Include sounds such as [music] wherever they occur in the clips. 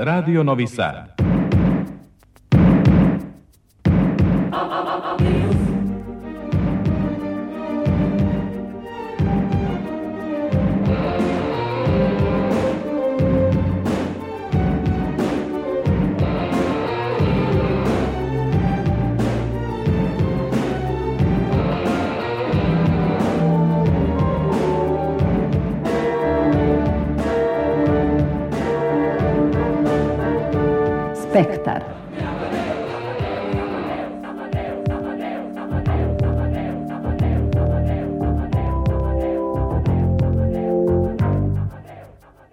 Radio Novi Sad. spektar.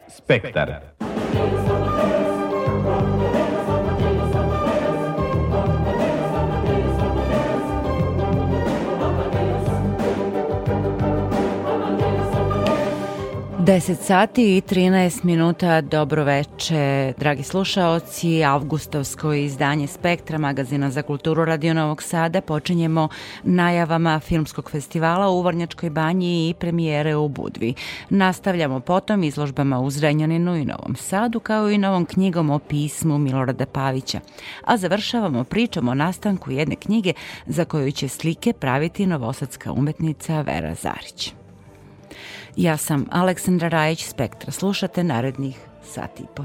Spektar. 10 sati i 13 minuta, dobro veče, dragi slušaoci, avgustovsko izdanje Spektra, magazina za kulturu Radio Novog Sada, počinjemo najavama filmskog festivala u Vrnjačkoj banji i premijere u Budvi. Nastavljamo potom izložbama u Zrenjaninu i Novom Sadu, kao i novom knjigom o pismu Milorada Pavića. A završavamo pričom o nastanku jedne knjige za koju će slike praviti novosadska umetnica Vera Zarić. Ja sam Aleksandra Rajić Spektra. Slušate narednih sat i po.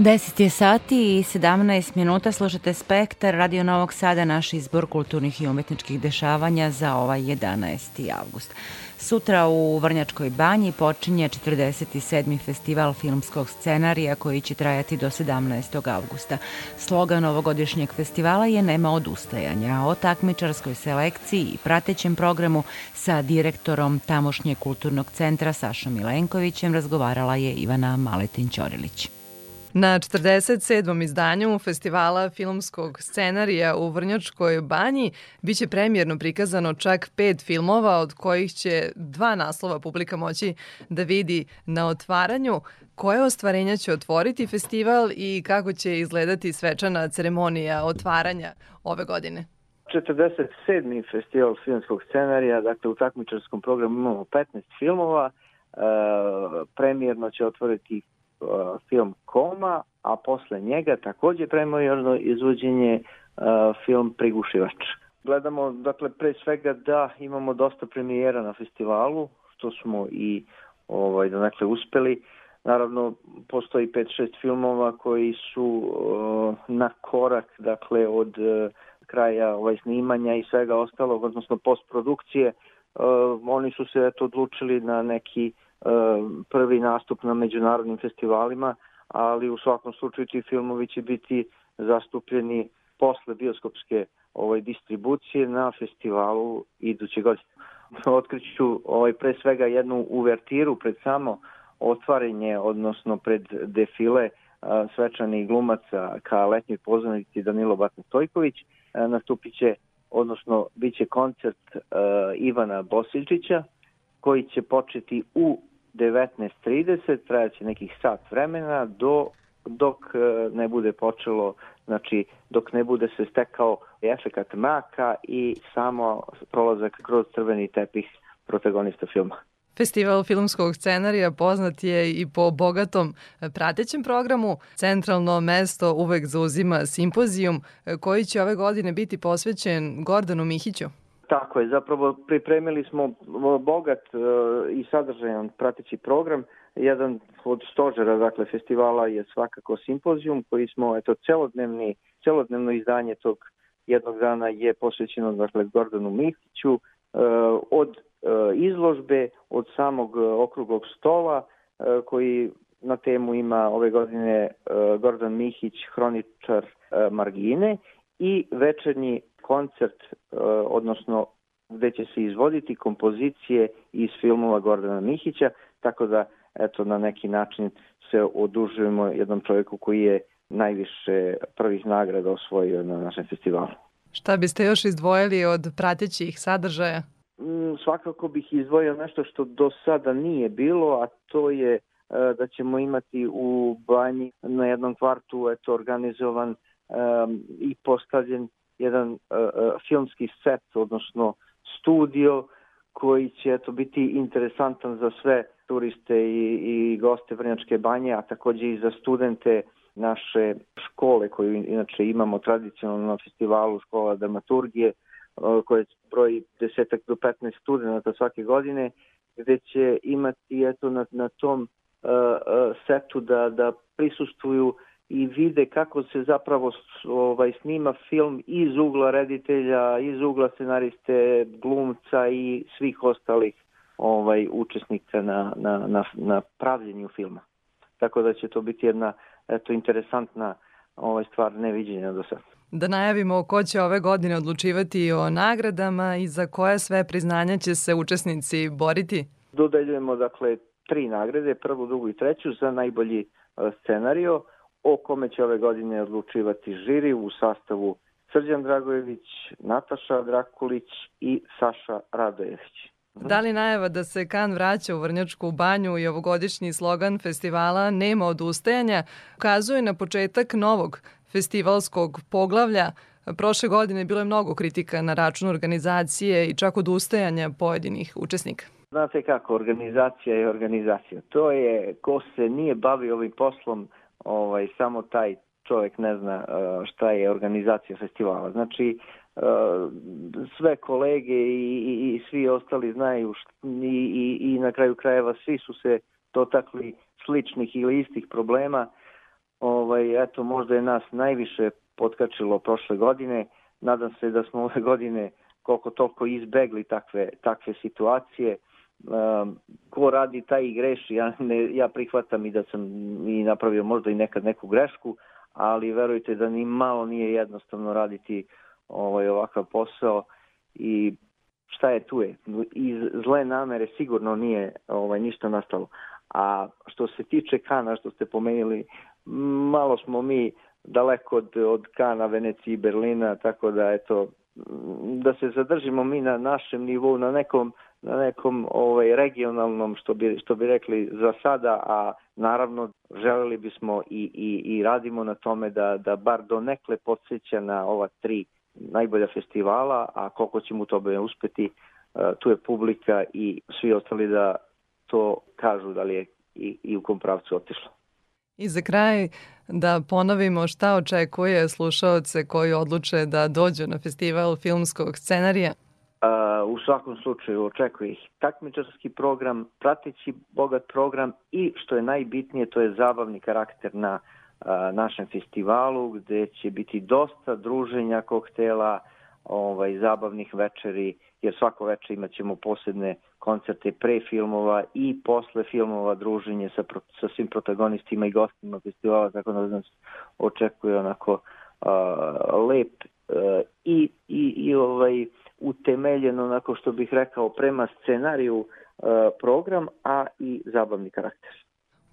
10 je sati i 17 minuta slušate Spektar Radio Novog Sada, naš izbor kulturnih i umetničkih dešavanja za ovaj 11. avgust. Sutra u Vrnjačkoj banji počinje 47. festival filmskog scenarija koji će trajati do 17. avgusta. Slogan ovogodišnjeg festivala je Nema odustajanja. O takmičarskoj selekciji i pratećem programu sa direktorom tamošnjeg kulturnog centra Sašom Milenkovićem razgovarala je Ivana Maletin-Ćorilić. Na 47. izdanju festivala filmskog scenarija u Vrnjačkoj banji biće premjerno prikazano čak pet filmova, od kojih će dva naslova publika moći da vidi na otvaranju. Koje ostvarenja će otvoriti festival i kako će izgledati svečana ceremonija otvaranja ove godine? 47. festival filmskog scenarija, dakle u takmičarskom programu imamo 15 filmova, e, premijerno će otvoriti film Koma, a posle njega takođe premijerno izvođenje uh, film Prigušivač. Gledamo, dakle, pre svega da imamo dosta premijera na festivalu, što smo i ovaj, dakle, uspeli. Naravno, postoji 5-6 filmova koji su uh, na korak, dakle, od uh, kraja ovaj, snimanja i svega ostalog, odnosno postprodukcije. Uh, oni su se eto odlučili na neki uh, prvi nastup na međunarodnim festivalima, ali u svakom slučaju ti filmovi će biti zastupljeni posle bioskopske ovaj, distribucije na festivalu iduće godine. Otkriću ovaj, pre svega jednu uvertiru pred samo otvarenje, odnosno pred defile a, svečanih glumaca ka letnjoj pozornici Danilo Batna Stojković. A, nastupit će, odnosno bit će koncert Ivana Bosiljčića, koji će početi u 19.30, trajaće nekih sat vremena do dok e, ne bude počelo, znači dok ne bude se stekao efekat maka i samo prolazak kroz crveni tepih protagonista filma. Festival filmskog scenarija poznat je i po bogatom pratećem programu. Centralno mesto uvek zauzima simpozijum koji će ove godine biti posvećen Gordanu Mihiću. Tako je, zapravo pripremili smo bogat e, i sadržajan prateći program. Jedan od stožera dakle, festivala je svakako simpozijum koji smo, eto, celodnevni, celodnevno izdanje tog jednog dana je posvećeno dakle, Gordonu Mihiću, e, od e, izložbe, od samog okruglog stola koji na temu ima ove godine Gordon Mihić, hroničar margine i večernji koncert, e, odnosno gde će se izvoditi kompozicije iz filmova Gordana Mihića, tako da eto na neki način se odužujemo jednom čovjeku koji je najviše prvih nagrada osvojio na našem festivalu. Šta biste još izdvojili od pratećih sadržaja? Mm, svakako bih izdvojio nešto što do sada nije bilo, a to je e, da ćemo imati u banji na jednom kvartu eto organizovan um, i postavljen jedan uh, filmski set, odnosno studio koji će eto, biti interesantan za sve turiste i, i goste Vrnjačke banje, a takođe i za studente naše škole koju inače imamo tradicionalno na festivalu škola dramaturgije koje broji desetak do 15 studenta svake godine gde će imati eto na, na tom uh, uh, setu da, da prisustuju i vide kako se zapravo ovaj snima film iz ugla reditelja, iz ugla scenariste, glumca i svih ostalih ovaj učesnika na, na, na, na pravljenju filma. Tako da će to biti jedna eto interesantna ovaj stvar neviđenja do sada. Da najavimo ko će ove godine odlučivati o nagradama i za koje sve priznanja će se učesnici boriti? Dodeljujemo dakle tri nagrade, prvu, drugu i treću za najbolji scenario o kome će ove godine odlučivati žiri u sastavu Srđan Dragojević, Nataša Drakulić i Saša Radojević. Da li najava da se Kan vraća u Vrnjačku banju i ovogodišnji slogan festivala Nema odustajanja ukazuje na početak novog festivalskog poglavlja. Prošle godine bilo je mnogo kritika na račun organizacije i čak odustajanja pojedinih učesnika. Znate kako, organizacija je organizacija. To je, ko se nije bavi ovim poslom, ovaj, samo taj čovjek ne zna uh, šta je organizacija festivala. Znači, uh, sve kolege i, i, i svi ostali znaju št, i, i, i na kraju krajeva svi su se dotakli sličnih ili istih problema. ovaj, eto, možda je nas najviše potkačilo prošle godine. Nadam se da smo ove godine koliko toliko izbegli takve, takve situacije. Um, ko radi taj i greši, ja, ne, ja prihvatam i da sam i napravio možda i nekad neku grešku, ali verujte da ni malo nije jednostavno raditi ovaj, ovakav posao i šta je tu je. Iz zle namere sigurno nije ovaj, ništa nastalo. A što se tiče Kana, što ste pomenuli, malo smo mi daleko od, od Kana, Venecije i Berlina, tako da eto, da se zadržimo mi na našem nivou, na nekom na nekom ovaj regionalnom što bi što bi rekli za sada, a naravno želeli bismo i i i radimo na tome da da bar do nekle podsjeća na ova tri najbolja festivala, a koliko ćemo u tome uspeti, e, tu je publika i svi ostali da to kažu da li je i, i u kom pravcu otišlo. I za kraj da ponovimo šta očekuje slušaoce koji odluče da dođu na festival filmskog scenarija. Uh, u svakom slučaju očekuje ih. Takmičarski program, prateći bogat program i što je najbitnije to je zabavni karakter na uh, našem festivalu gde će biti dosta druženja koktela, ovaj, zabavnih večeri, jer svako večer imat ćemo posebne koncerte pre filmova i posle filmova druženje sa, sa svim protagonistima i gostima festivala, tako da nas očekuje onako uh, lep uh, i, i, i ovaj utemeljen onako što bih rekao prema scenariju uh, program, a i zabavni karakter.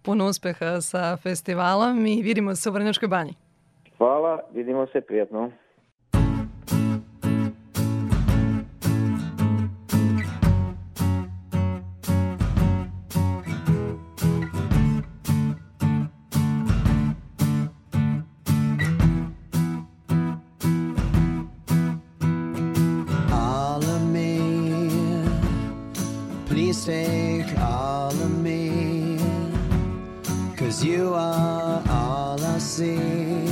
Puno uspeha sa festivalom i vidimo se u Vrnjačkoj banji. Hvala, vidimo se, prijatno. Cause you are all I see,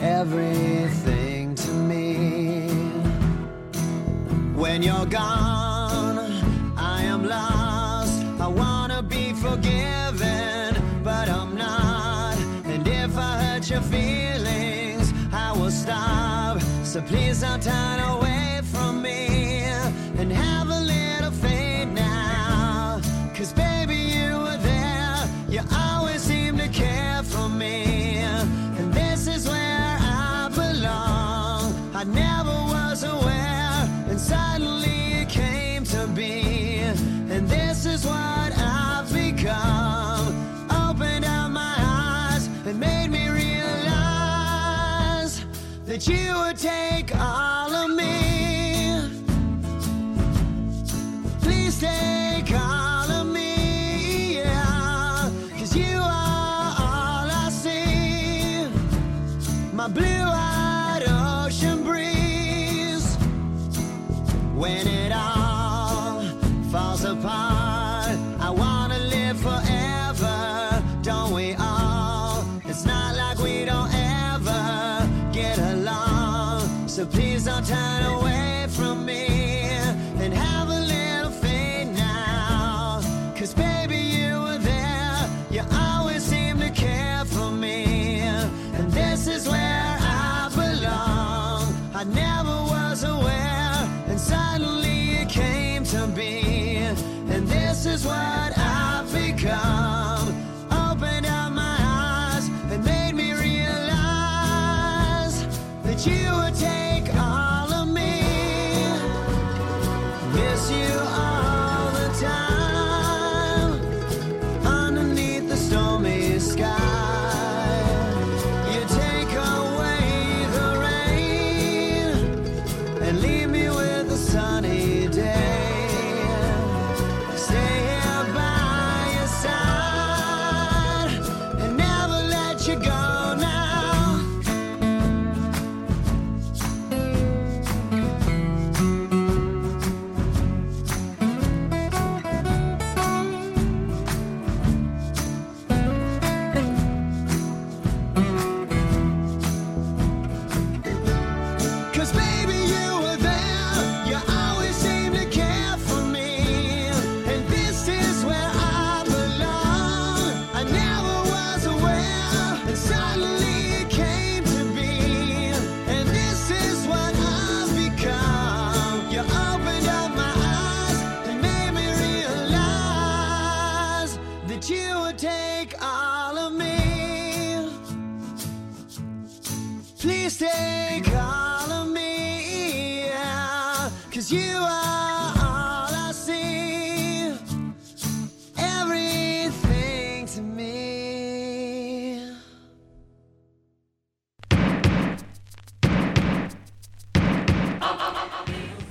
everything to me. When you're gone, I am lost. I wanna be forgiven, but I'm not. And if I hurt your feelings, I will stop. So please don't tell. that you would take all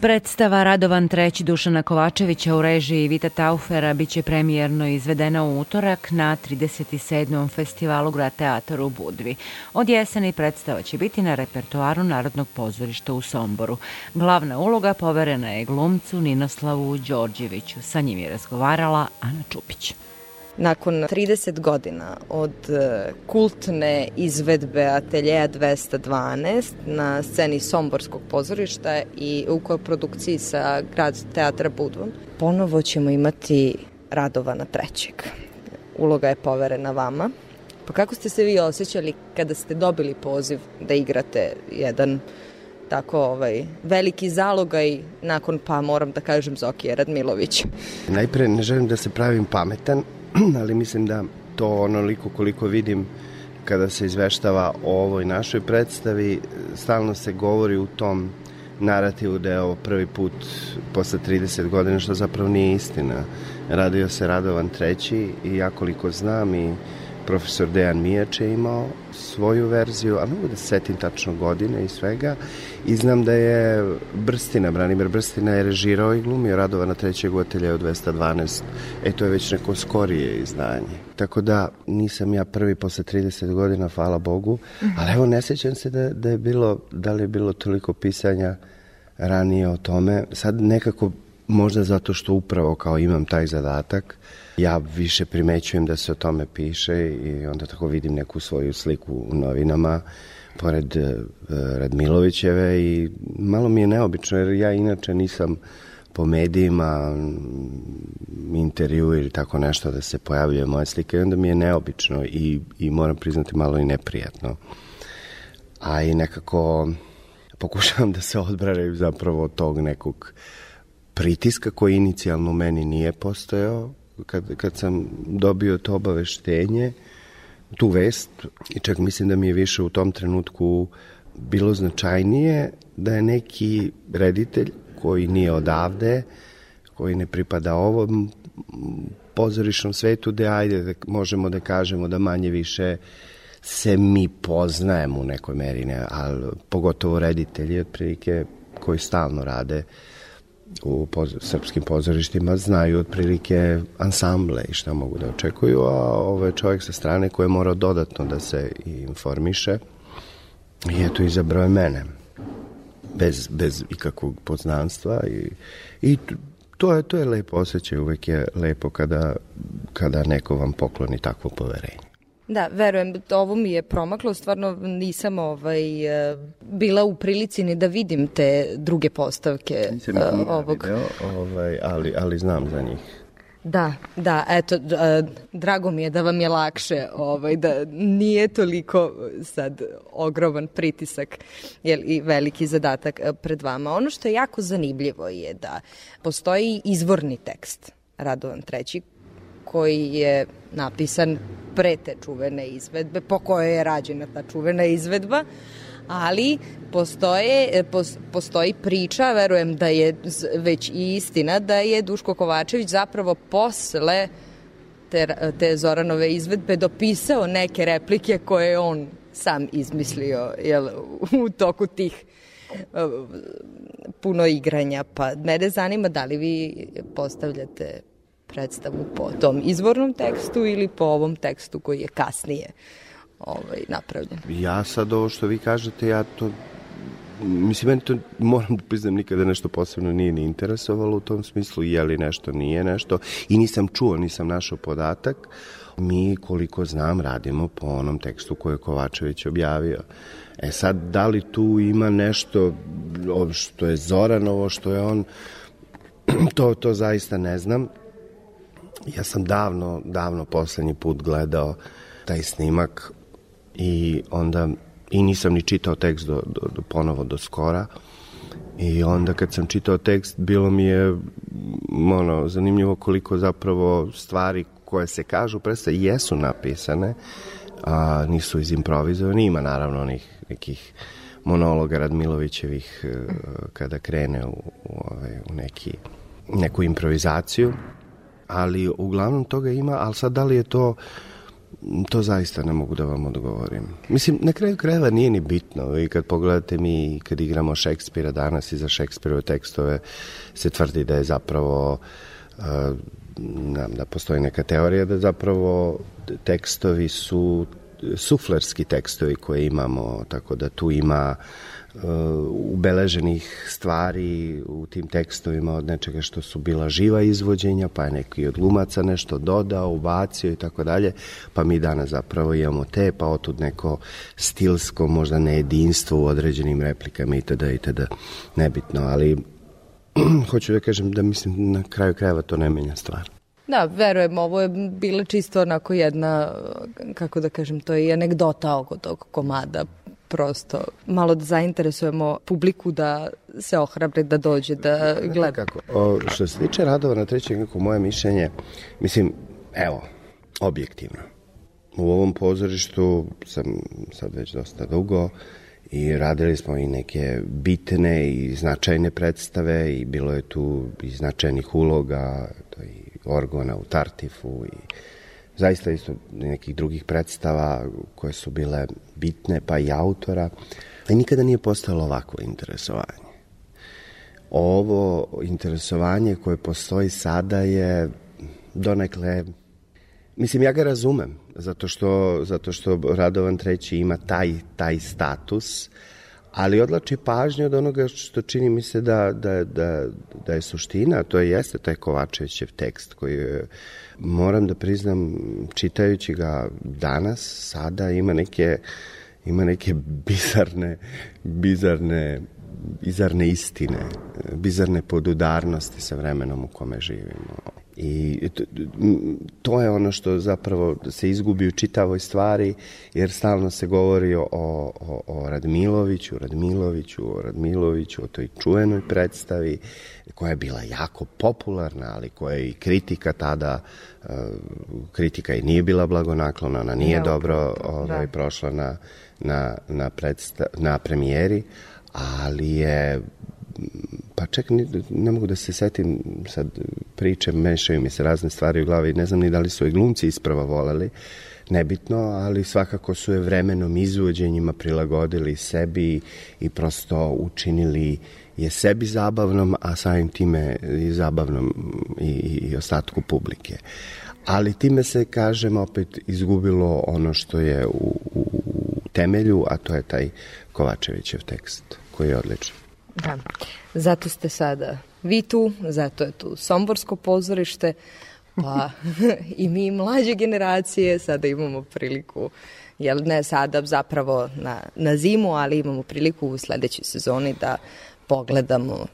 Predstava Radovan III Dušana Kovačevića u režiji Vita Taufera biće premijerno izvedena u utorak na 37. festivalu Grad teatar u Budvi. Od jeseni predstava će biti na repertoaru Narodnog pozorišta u Somboru. Glavna uloga poverena je glumcu Ninoslavu Đorđeviću. Sa njim je razgovarala Ana Čupić. Nakon 30 godina od e, kultne izvedbe Ateljeja 212 na sceni Somborskog pozorišta i u koprodukciji sa Grad teatra Budvom, ponovo ćemo imati Radovana trećeg. Uloga je poverena vama. Pa kako ste se vi osjećali kada ste dobili poziv da igrate jedan tako ovaj, veliki zalogaj nakon, pa moram da kažem, Zokije Radmilovića? Najpre ne želim da se pravim pametan, [clears throat] ali mislim da to onoliko koliko vidim kada se izveštava o ovoj našoj predstavi, stalno se govori u tom narativu da je ovo prvi put posle 30 godina, što zapravo nije istina. Radio se Radovan treći i ja koliko znam i profesor Dejan Mijač je imao svoju verziju, ali mogu da se setim tačno godine i svega. I znam da je Brstina, Branimir Brstina je režirao i glumio Radovana trećeg u ateljeju 212. E, to je već neko skorije izdanje. Tako da nisam ja prvi posle 30 godina, hvala Bogu, ali evo ne sećam se da, da je bilo, da li je bilo toliko pisanja ranije o tome. Sad nekako možda zato što upravo kao imam taj zadatak, ja više primećujem da se o tome piše i onda tako vidim neku svoju sliku u novinama pored uh, Radmilovićeve i malo mi je neobično jer ja inače nisam po medijima intervju ili tako nešto da se pojavljuje moja slika i onda mi je neobično i, i moram priznati malo i neprijatno. A i nekako pokušavam da se odbranim zapravo od tog nekog pritiska koji inicijalno meni nije postojao kad, kad sam dobio to obaveštenje, tu vest, i čak mislim da mi je više u tom trenutku bilo značajnije da je neki reditelj koji nije odavde, koji ne pripada ovom pozorišnom svetu, da ajde da možemo da kažemo da manje više se mi poznajemo u nekoj meri, ne, ali pogotovo reditelji otprilike koji stalno rade u poz srpskim pozorištima znaju otprilike ansamble i šta mogu da očekuju, a ovo je čovjek sa strane koji je morao dodatno da se informiše i eto izabrao je mene bez, bez ikakvog poznanstva i, i to je, to je lepo osjećaj, uvek je lepo kada, kada neko vam pokloni takvo poverenje. Da, verujem, ovo mi je promaklo, stvarno nisam ovaj, e, bila u prilici ni da vidim te druge postavke Nisam uh, ovog. video, ovaj, ali, ali znam za njih. Da, da, eto, a, drago mi je da vam je lakše, ovaj, da nije toliko sad ogroman pritisak jel, i veliki zadatak e, pred vama. Ono što je jako zanimljivo je da postoji izvorni tekst Radovan III koji je napisan pre te čuvene izvedbe, po kojoj je rađena ta čuvena izvedba, ali postoje, pos, postoji priča, verujem da je već i istina, da je Duško Kovačević zapravo posle te, te Zoranove izvedbe dopisao neke replike koje je on sam izmislio jel, u toku tih puno igranja. Pa mene zanima da li vi postavljate predstavu po tom izvornom tekstu ili po ovom tekstu koji je kasnije ovaj, napravljen. Ja sad ovo što vi kažete, ja to Mislim, meni to, moram da priznam, nikada nešto posebno nije ni interesovalo u tom smislu, je li nešto, nije nešto. I nisam čuo, nisam našao podatak. Mi, koliko znam, radimo po onom tekstu koje je Kovačević objavio. E sad, da li tu ima nešto što je Zoranovo, što je on, [clears throat] to, to zaista ne znam. Ja sam davno, davno poslednji put gledao taj snimak i onda i nisam ni čitao tekst do, do, do ponovo do skora. I onda kad sam čitao tekst bilo mi je ono, zanimljivo koliko zapravo stvari koje se kažu u predstavi jesu napisane a nisu izimprovizovane. Ima naravno onih nekih monologa Radmilovićevih e, kada krene u, u ovaj, u neki, neku improvizaciju, ali uglavnom toga ima, ali sad da li je to to zaista ne mogu da vam odgovorim. Mislim, na kraju krajeva nije ni bitno i kad pogledate mi, kad igramo Šekspira danas i za Šekspirove tekstove se tvrdi da je zapravo uh, da postoji neka teorija da zapravo tekstovi su suflerski tekstovi koje imamo, tako da tu ima uh, ubeleženih stvari u tim tekstovima od nečega što su bila živa izvođenja, pa je neki od glumaca nešto dodao, ubacio i tako dalje, pa mi danas zapravo imamo te, pa otud neko stilsko, možda nejedinstvo u određenim replikama itd. itd. Nebitno, ali [clears throat] hoću da kažem da mislim na kraju krajeva to ne menja stvar. Da, verujem, ovo je bila čisto onako jedna, kako da kažem, to je anegdota oko tog komada prosto malo da zainteresujemo publiku da se ohrabre da dođe da gleda. Kako? O, što se tiče radova na trećem kako moje mišljenje, mislim, evo, objektivno. U ovom pozorištu sam sad već dosta dugo i radili smo i neke bitne i značajne predstave i bilo je tu i značajnih uloga, to i Orgona u Tartifu i zaista isto nekih drugih predstava koje su bile bitne, pa i autora. I nikada nije postalo ovako interesovanje. Ovo interesovanje koje postoji sada je donekle Mislim, ja ga razumem, zato što, zato što Radovan III ima taj, taj status, ali odlači pažnju od onoga što čini mi se da, da, da, da je suština, to je jeste taj Kovačevićev tekst koji je, moram da priznam, čitajući ga danas, sada ima neke, ima nneke bizarne, bizarne bizarne istine, bizarne podudarnosti sa vremenom u kome živimo. I to je ono što zapravo se izgubi u čitavoj stvari, jer stalno se govori o, o, o Radmiloviću, Radmiloviću, o Radmiloviću, o toj čuvenoj predstavi, koja je bila jako popularna, ali koja je i kritika tada, uh, kritika i nije bila blagonaklona, ona nije ja, dobro ovaj, da. prošla na, na, na, predsta, na premijeri, ali je pa ček, ne, ne mogu da se setim sad priče, mešaju mi se razne stvari u glavi, ne znam ni da li su i glumci isprava voleli, nebitno, ali svakako su je vremenom izvođenjima prilagodili sebi i prosto učinili je sebi zabavnom, a samim time i zabavnom i, i ostatku publike. Ali time se, kažem, opet izgubilo ono što je u, u, u temelju, a to je taj Kovačevićev tekst, koji je odličan. Da. Zato ste sada vi tu, zato je tu Somborsko pozorište, pa [laughs] i mi mlađe generacije sada imamo priliku jel ne sada zapravo na, na zimu, ali imamo priliku u sledećoj sezoni da pogledamo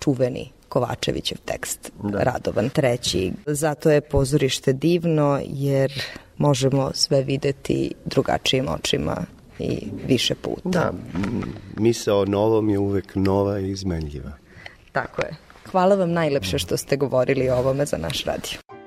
čuveni Kovačevićev tekst da. Radovan treći. Zato je pozorište divno jer možemo sve videti drugačijim očima i više puta. Da, misao o novom je uvek nova i izmenljiva. Tako je. Hvala vam najlepše što ste govorili o ovome za naš radio.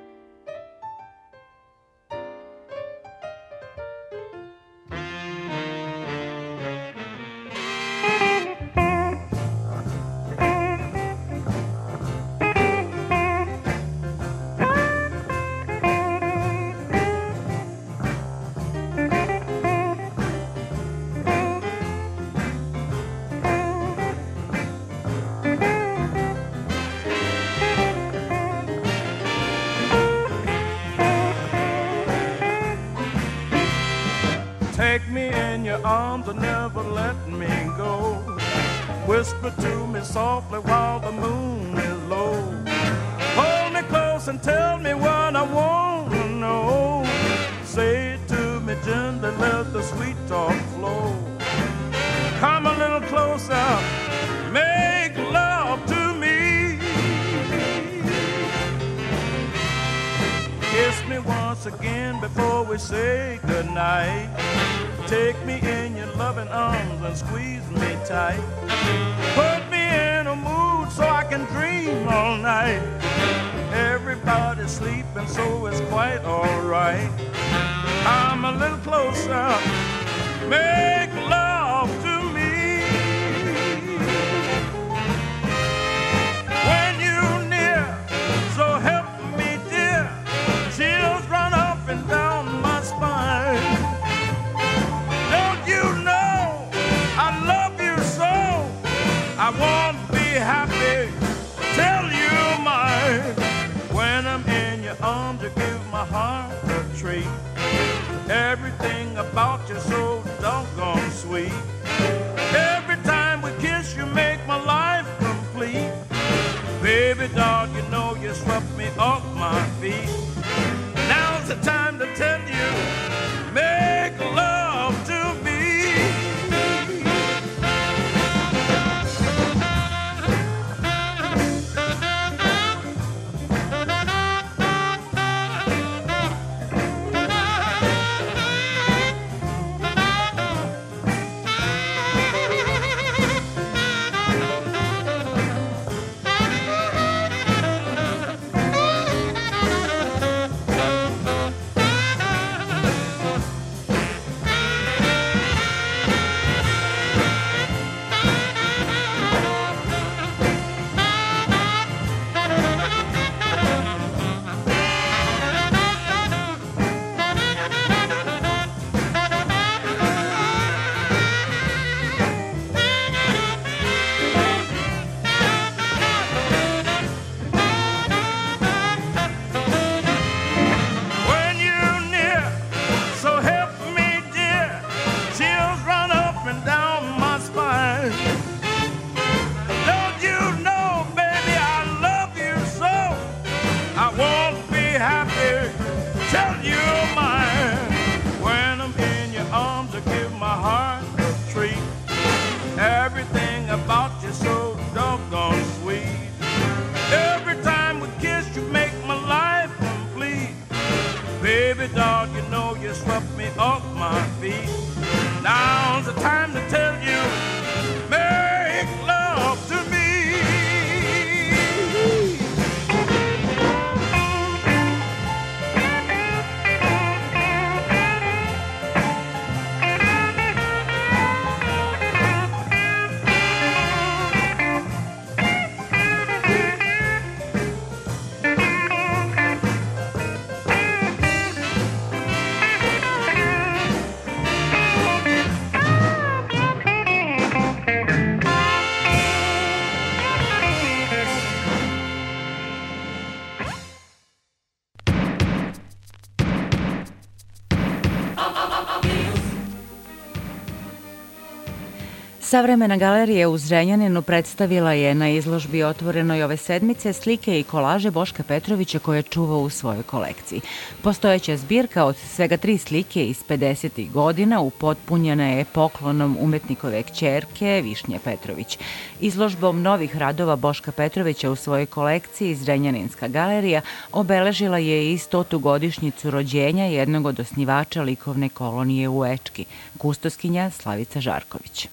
Savremena galerija u Zrenjaninu predstavila je na izložbi otvorenoj ove sedmice slike i kolaže Boška Petrovića koje čuva u svojoj kolekciji. Postojeća zbirka od svega tri slike iz 50. godina upotpunjena je poklonom umetnikove kćerke Višnje Petrović. Izložbom novih radova Boška Petrovića u svojoj kolekciji Zrenjaninska galerija obeležila je i stotu godišnjicu rođenja jednog od osnivača likovne kolonije u Ečki, kustoskinja Slavica Žarković.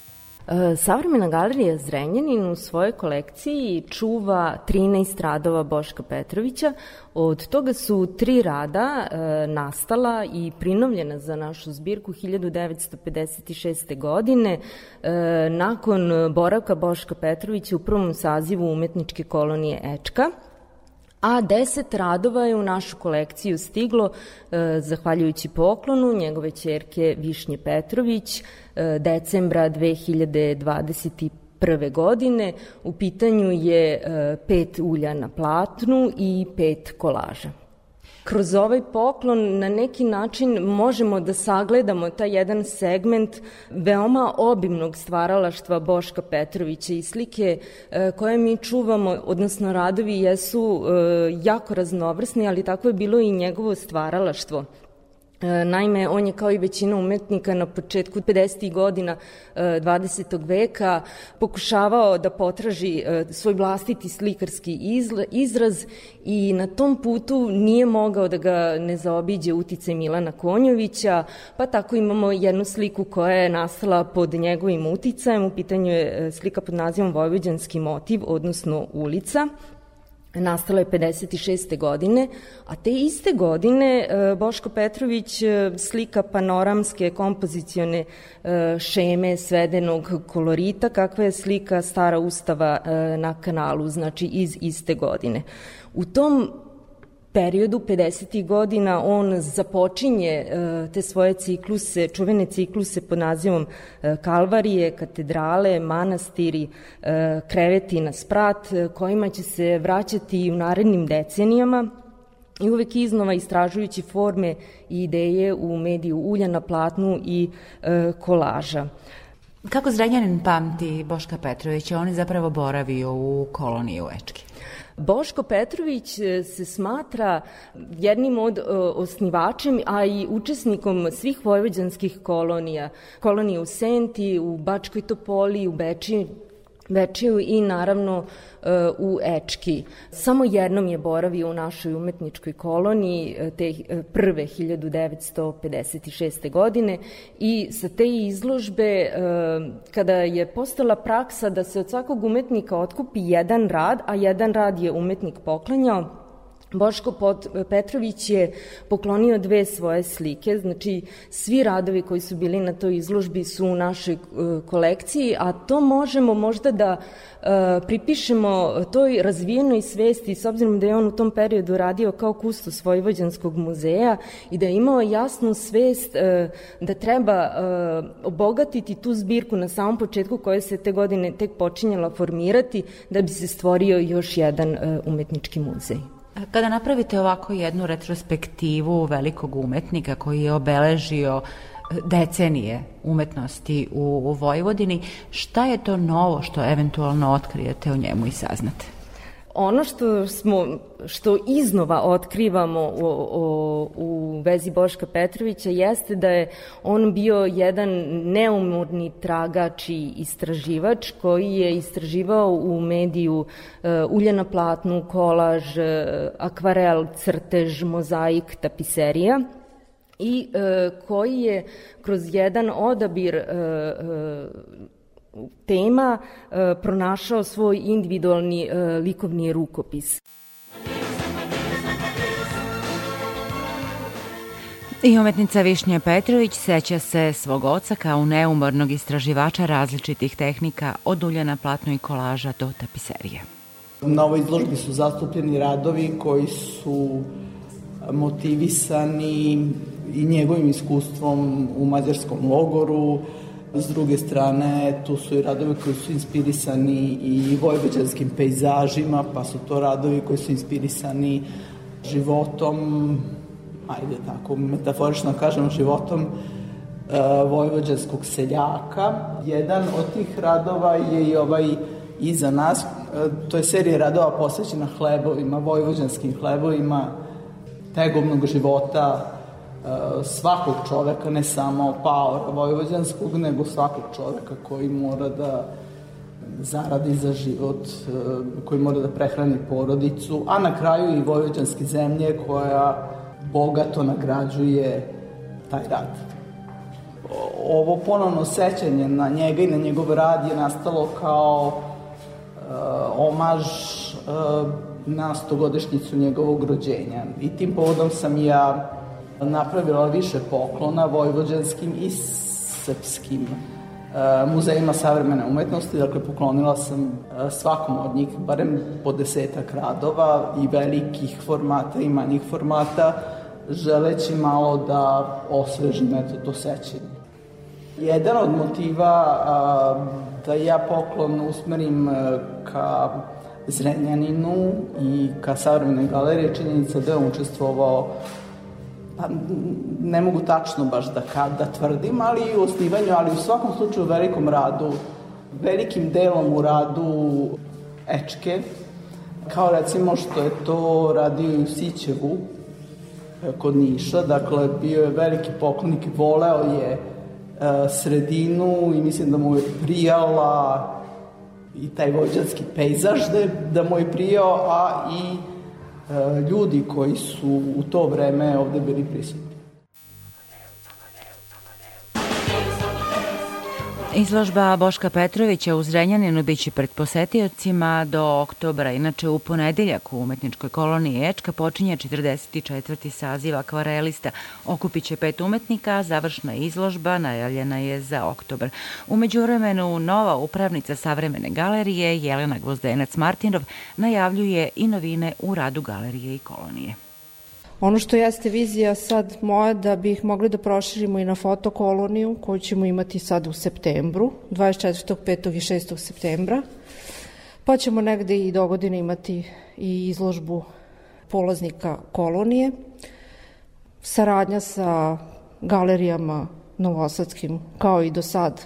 E, Savremena galerija Zrenjanin u svojoj kolekciji čuva 13 radova Boška Petrovića. Od toga su tri rada e, nastala i prinovljena za našu zbirku 1956. godine e, nakon boravka Boška Petrovića u prvom sazivu umetničke kolonije Ečka a deset radova je u našu kolekciju stiglo e, zahvaljujući poklonu njegove čerke Višnje Petrović e, decembra 2021. godine. U pitanju je e, pet ulja na platnu i pet kolaža. Kroz ovaj poklon na neki način možemo da sagledamo taj jedan segment veoma obimnog stvaralaštva Boška Petrovića i slike e, koje mi čuvamo, odnosno radovi jesu e, jako raznovrsni, ali tako je bilo i njegovo stvaralaštvo. E, Naime, on je kao i većina umetnika na početku 50. godina 20. veka pokušavao da potraži e, svoj vlastiti slikarski izraz i na tom putu nije mogao da ga ne zaobiđe uticaj Milana Konjovića, pa tako imamo jednu sliku koja je nastala pod njegovim uticajem, u pitanju je e, slika pod nazivom Vojvođanski motiv, odnosno ulica, nastala je 56. godine, a te iste godine e, Boško Petrović e, slika panoramske kompozicione e, šeme svedenog kolorita, kakva je slika stara ustava na kanalu, znači iz iste godine. U tom periodu 50. godina on započinje e, te svoje cikluse, čuvene cikluse pod nazivom e, Kalvarije, katedrale, manastiri, e, kreveti na sprat, kojima će se vraćati u narednim decenijama i uvek iznova istražujući forme i ideje u mediju ulja na platnu i kolaža. Kako Zrenjanin pamti Boška Petrovića? On je zapravo boravio u koloniji u Ečki. Boško Petrović e, se smatra jednim od e, osnivačem, a i učesnikom svih vojvođanskih kolonija. Kolonije u Senti, u Bačkoj Topoli, u Beči, Večiju i naravno e, u Ečki. Samo jednom je boravio u našoj umetničkoj koloniji e, te e, prve 1956. godine i sa te izložbe kada je postala praksa da se od svakog umetnika otkupi jedan rad, a jedan rad je umetnik poklanjao, Boško Petrović je poklonio dve svoje slike, znači svi radovi koji su bili na toj izložbi su u našoj e, kolekciji, a to možemo možda da e, pripišemo toj razvijenoj svesti, s obzirom da je on u tom periodu radio kao kustos Vojvođanskog muzeja i da je imao jasnu svest e, da treba obogatiti tu zbirku na samom početku koja se te godine tek počinjala formirati da bi se stvorio još jedan umetnički muzej. Kada napravite ovako jednu retrospektivu velikog umetnika koji je obeležio e, decenije umetnosti u, Vojvodini, šta je to novo što eventualno otkrijete o njemu i saznate? Ono što smo što iznova otkrivamo u, u, u vezi Boška Petrovića jeste da je on bio jedan neumorni tragač i istraživač koji je istraživao u mediju na platnu, kolaž, uh, akvarel, crtež, mozaik, tapiserija i uh, koji je kroz jedan odabir uh, uh, tema e, pronašao svoj individualni e, likovni rukopis. I umetnica Višnja Petrović seća se svog oca kao neumornog istraživača različitih tehnika od uljana platno i kolaža do tapiserije. Na ovoj izložbi su zastupljeni radovi koji su motivisani i njegovim iskustvom u mađarskom logoru, S druge strane, tu su i radovi koji su inspirisani i vojvođanskim pejzažima, pa su to radovi koji su inspirisani životom, ajde tako, metaforično kažemo, životom uh, vojvođanskog seljaka. Jedan od tih radova je i ovaj iza nas, uh, to je serija radova posvećena hlebovima, vojvođanskim hlebovima, tegovnog života, svakog čoveka, ne samo paora vojvođanskog, nego svakog čoveka koji mora da zaradi za život, eh, koji mora da prehrani porodicu, a na kraju i vojvođanske zemlje koja bogato nagrađuje taj rad. Ovo ponovno sećanje na njega i na njegov rad je nastalo kao uh, omaž uh, na stogodišnjicu njegovog rođenja. I tim povodom sam ja napravila više poklona vojvođanskim i srpskim e, muzejima savremene umetnosti, dakle poklonila sam e, svakom od njih barem po desetak radova i velikih formata i manjih formata, želeći malo da osvežim eto to sećanje. Jedan od motiva a, da ja poklon usmerim e, ka Zrenjaninu i ka savremenoj galeriji činjenica da je učestvovao pa ne mogu tačno baš da, kad, da tvrdim, ali i u osnivanju, ali u svakom slučaju u velikom radu, velikim delom u radu Ečke, kao recimo što je to radio i u Sićevu, e, kod Niša, dakle bio je veliki poklonik, voleo je e, sredinu i mislim da mu je prijala i taj vođanski pejzaž da, da mu je prijao, a i ljudi koji su u to vreme ovde bili prisutni. Izložba Boška Petrovića u Zrenjaninu biće pred posetiocima do oktobra. Inače, u ponedeljak u umetničkoj koloniji Ečka počinje 44. saziv akvarelista. Okupit će pet umetnika, završna izložba najavljena je za oktobar. Umeđu vremenu, nova upravnica savremene galerije Jelena Gvozdenac Martinov najavljuje i novine u radu galerije i kolonije. Ono što jeste vizija sad moja da bi ih mogli da proširimo i na fotokoloniju koju ćemo imati sad u septembru, 24. 5. i 6. septembra. Pa ćemo negde i do godine imati i izložbu polaznika kolonije. Saradnja sa galerijama novosadskim kao i do sad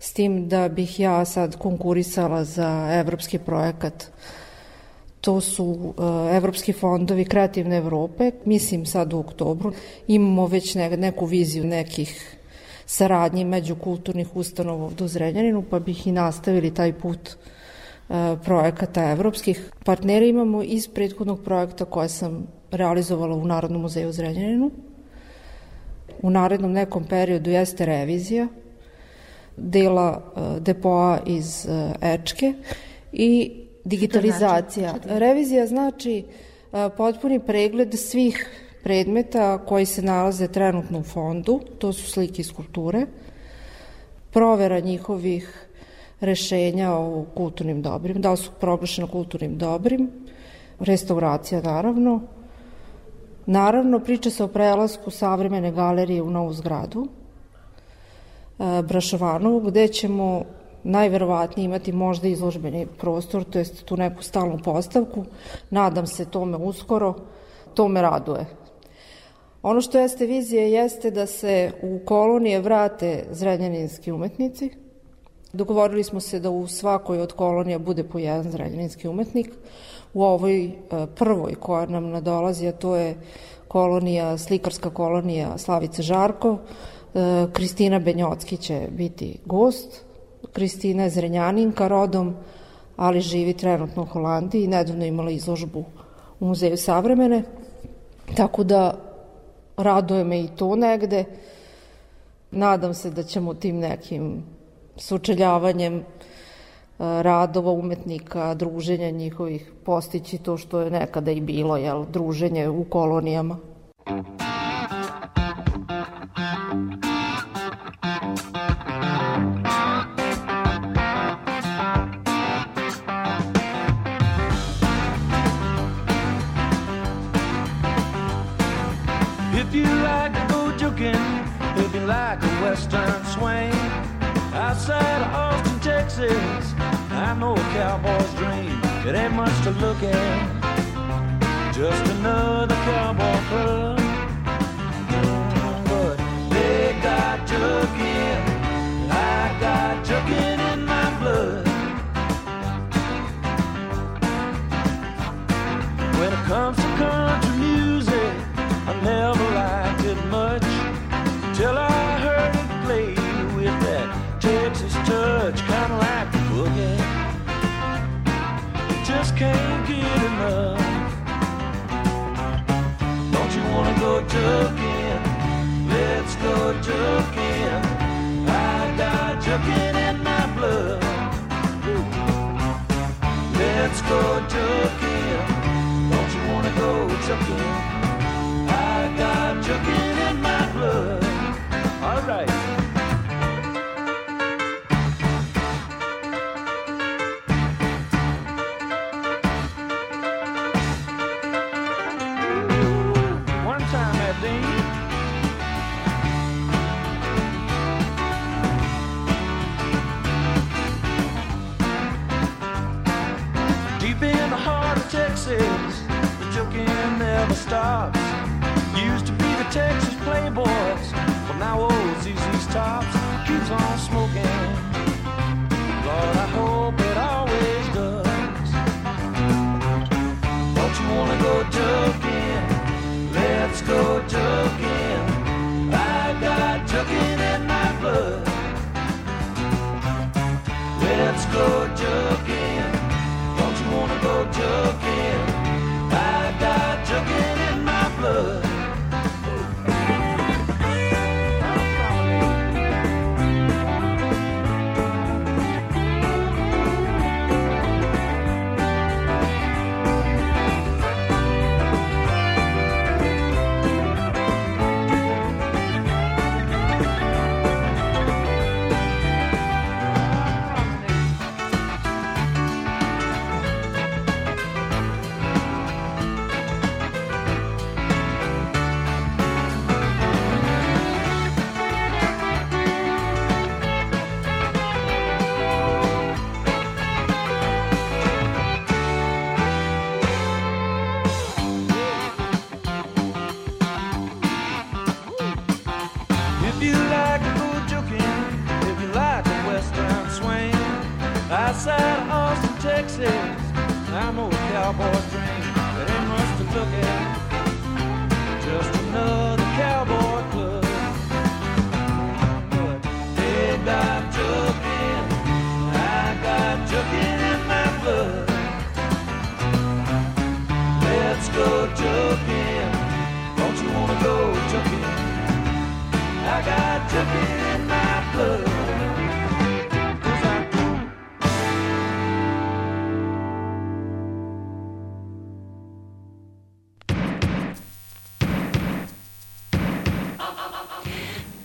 s tim da bih ja sad konkurisala za evropski projekat To su uh, evropski fondovi Kreativne Evrope, mislim sad u oktobru. Imamo već ne, neku viziju nekih saradnji među kulturnih ustanova u Zrenjaninu, pa bih i nastavili taj put uh, projekata evropskih. Partnere imamo iz prethodnog projekta koje sam realizovala u Narodnom muzeju u Zrenjaninu. U narednom nekom periodu jeste revizija dela uh, depoa iz Ečke i digitalizacija. Znači? Revizija znači potpuni pregled svih predmeta koji se nalaze trenutno u fondu, to su slike i skulpture, provera njihovih rešenja o kulturnim dobrim, da li su proglašene kulturnim dobrim, restauracija naravno, Naravno, priča se o prelasku savremene galerije u novu zgradu, Brašovanovu, gde ćemo najverovatnije imati možda izložbeni prostor, to jest tu neku stalnu postavku. Nadam se tome uskoro, to me raduje. Ono što jeste vizija jeste da se u kolonije vrate zrenjaninski umetnici. Dogovorili smo se da u svakoj od kolonija bude po jedan zrenjaninski umetnik. U ovoj e, prvoj koja nam nadolazi, a to je kolonija, slikarska kolonija Slavice Žarkov, e, Kristina Benjocki će biti gost, Kristina je zrenjaninka rodom, ali živi trenutno u Holandiji, nedavno imala izložbu u Muzeju savremene, tako da raduje me i to negde. Nadam se da ćemo tim nekim sučeljavanjem e, radova umetnika, druženja njihovih postići to što je nekada i bilo, jel, druženje u kolonijama. If like a western swing, outside of Austin, Texas, I know a cowboy's dream. It ain't much to look at, just another cowboy club. But they got joking, I got joking in my blood. When it comes can't get enough. Don't you wanna go juking? Let's go juking. I got juking in my blood. Let's go juking. Used to be the Texas Playboys, but now old ZZ's Tops keeps on smoking.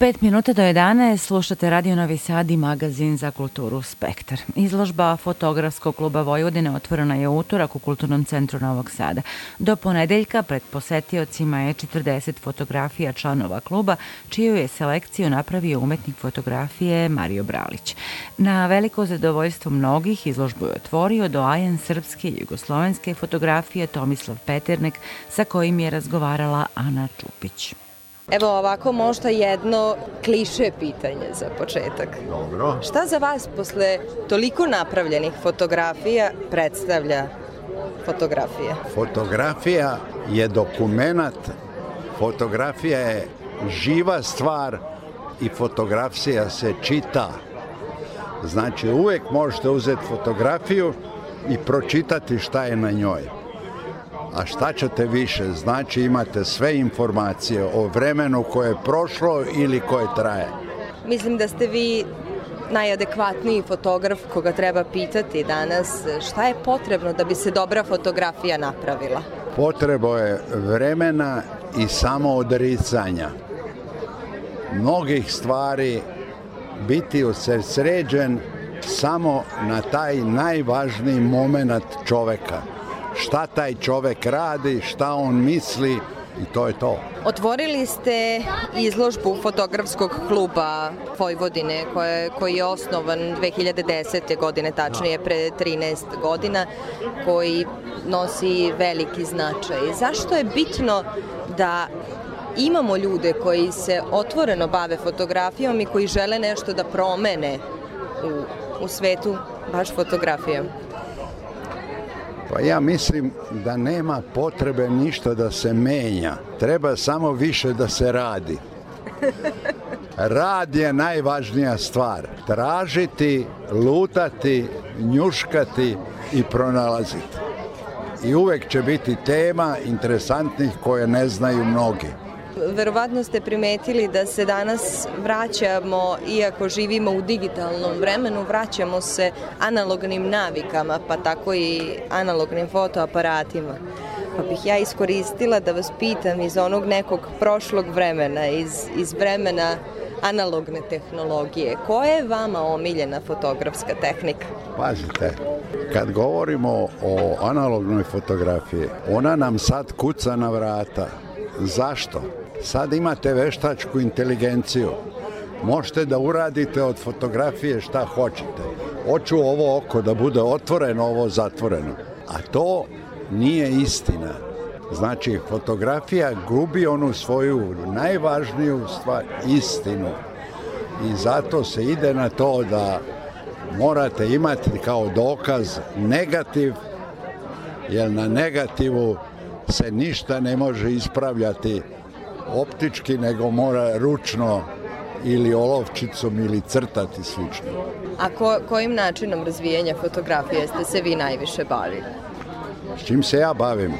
5 minuta do 11 slušate Radio Novi Sad i magazin za kulturu Spektar. Izložba Fotografskog kluba Vojvodine otvorena je utorak u Kulturnom centru Novog Sada. Do ponedeljka pred posetiocima je 40 fotografija članova kluba, čiju je selekciju napravio umetnik fotografije Mario Bralić. Na veliko zadovoljstvo mnogih izložbu je otvorio doajen srpske i jugoslovenske fotografije Tomislav Peternek sa kojim je razgovarala Ana Čupić. Evo ovako možda jedno kliše pitanje za početak. Dobro. Šta za vas posle toliko napravljenih fotografija predstavlja fotografije? Fotografija je dokumentat, fotografija je živa stvar i fotografija se čita. Znači uvek možete uzeti fotografiju i pročitati šta je na njoj. A šta ćete više? Znači imate sve informacije o vremenu koje je prošlo ili koje traje. Mislim da ste vi najadekvatniji fotograf koga treba pitati danas šta je potrebno da bi se dobra fotografija napravila. Potrebo je vremena i samoodricanja. Mnogih stvari biti usredsređen samo na taj najvažniji moment čoveka. Šta taj čovek radi, šta on misli i to je to. Otvorili ste izložbu fotografskog kluba Vojvodine koje, koji je osnovan 2010. godine, tačnije pre 13 godina, koji nosi veliki značaj. Zašto je bitno da imamo ljude koji se otvoreno bave fotografijom i koji žele nešto da promene u, u svetu baš fotografijom? Pa ja mislim da nema potrebe ništa da se menja. Treba samo više da se radi. Rad je najvažnija stvar. Tražiti, lutati, njuškati i pronalaziti. I uvek će biti tema interesantnih koje ne znaju mnogi. Verovatno ste primetili da se danas vraćamo, iako živimo u digitalnom vremenu, vraćamo se analognim navikama, pa tako i analognim fotoaparatima. Pa bih ja iskoristila da vas pitam iz onog nekog prošlog vremena, iz, iz vremena analogne tehnologije. Koja je vama omiljena fotografska tehnika? Pazite, kad govorimo o analognoj fotografiji, ona nam sad kuca na vrata. Zašto? Sad imate veštačku inteligenciju. Možete da uradite od fotografije šta hoćete. Hoću ovo oko da bude otvoreno, ovo zatvoreno. A to nije istina. Znači, fotografija gubi onu svoju najvažniju stvar, istinu. I zato se ide na to da morate imati kao dokaz negativ, jer na negativu se ništa ne može ispravljati optički, nego mora ručno ili olovčicom ili crtati slično. A ko, kojim načinom razvijanja fotografije ste se vi najviše bavili? S čim se ja bavim?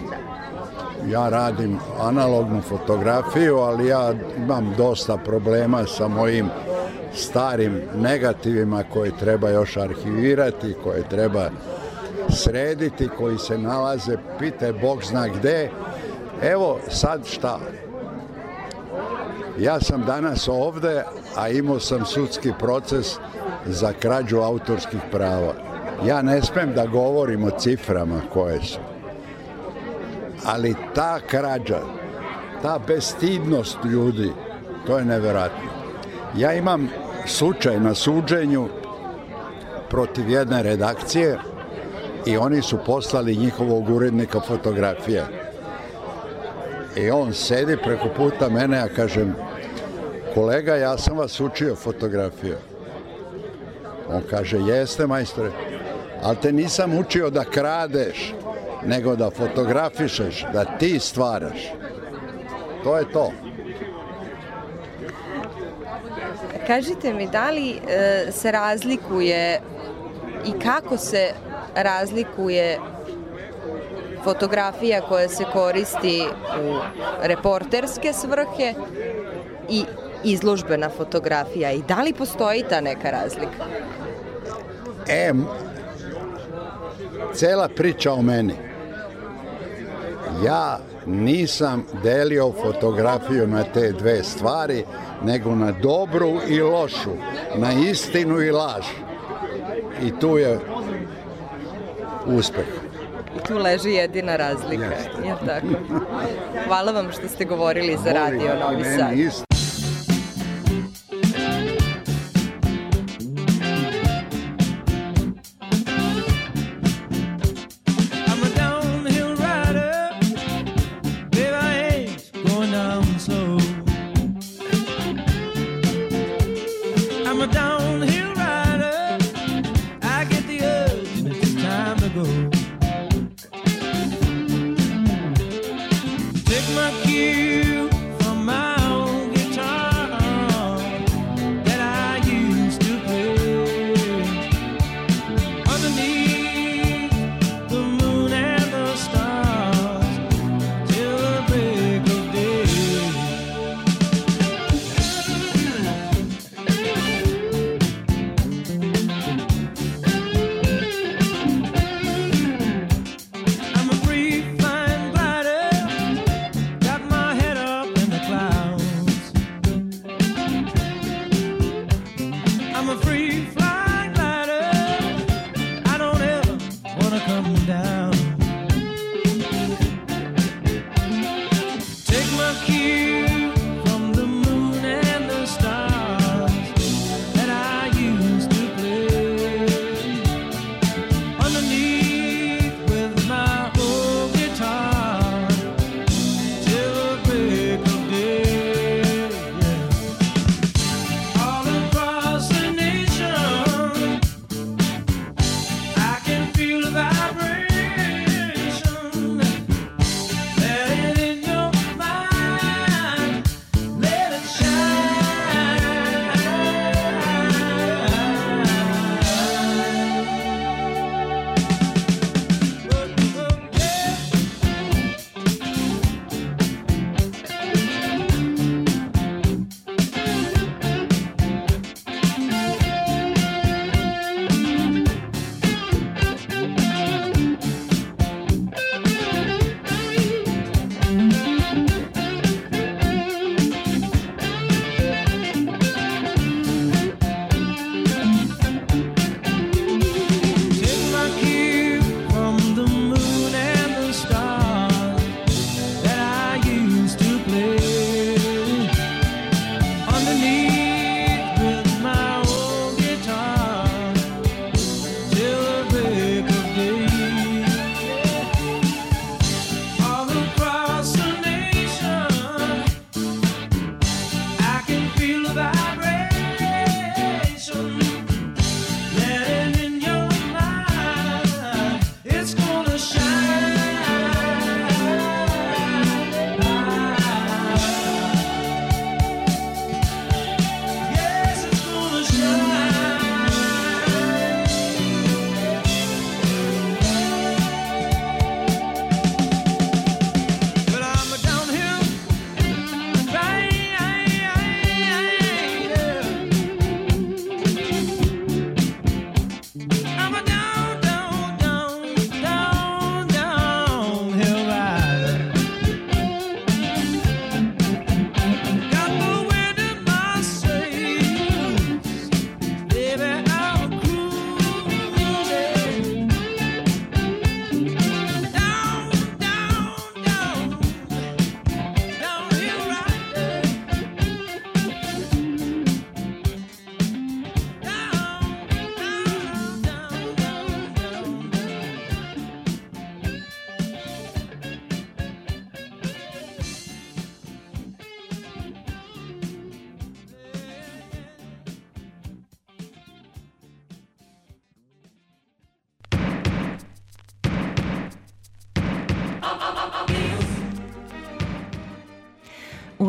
Ja radim analognu fotografiju, ali ja imam dosta problema sa mojim starim negativima koje treba još arhivirati, koje treba srediti, koji se nalaze, pite Bog zna gde. Evo sad šta? Ja sam danas ovde, a imao sam sudski proces za krađu autorskih prava. Ja ne smem da govorim o ciframa koje su. Ali ta krađa, ta bestidnost ljudi, to je neverovatno. Ja imam slučaj na suđenju protiv jedne redakcije i oni su poslali njihovog urednika fotografije. I on sedi preko puta mene, ja kažem, kolega, ja sam vas učio fotografiju. On kaže, jeste majstore, ali te nisam učio da kradeš, nego da fotografišeš, da ti stvaraš. To je to. Kažite mi, da li e, se razlikuje i kako se razlikuje fotografija koja se koristi u reporterske svrhe i izložbena fotografija i da li postoji ta neka razlika? E, cela priča o meni. Ja nisam delio fotografiju na te dve stvari, nego na dobru i lošu, na istinu i laž. I tu je uspeh. Tu leži jedina razlika, je tako? Hvala vam što ste govorili za radio Novi Sad.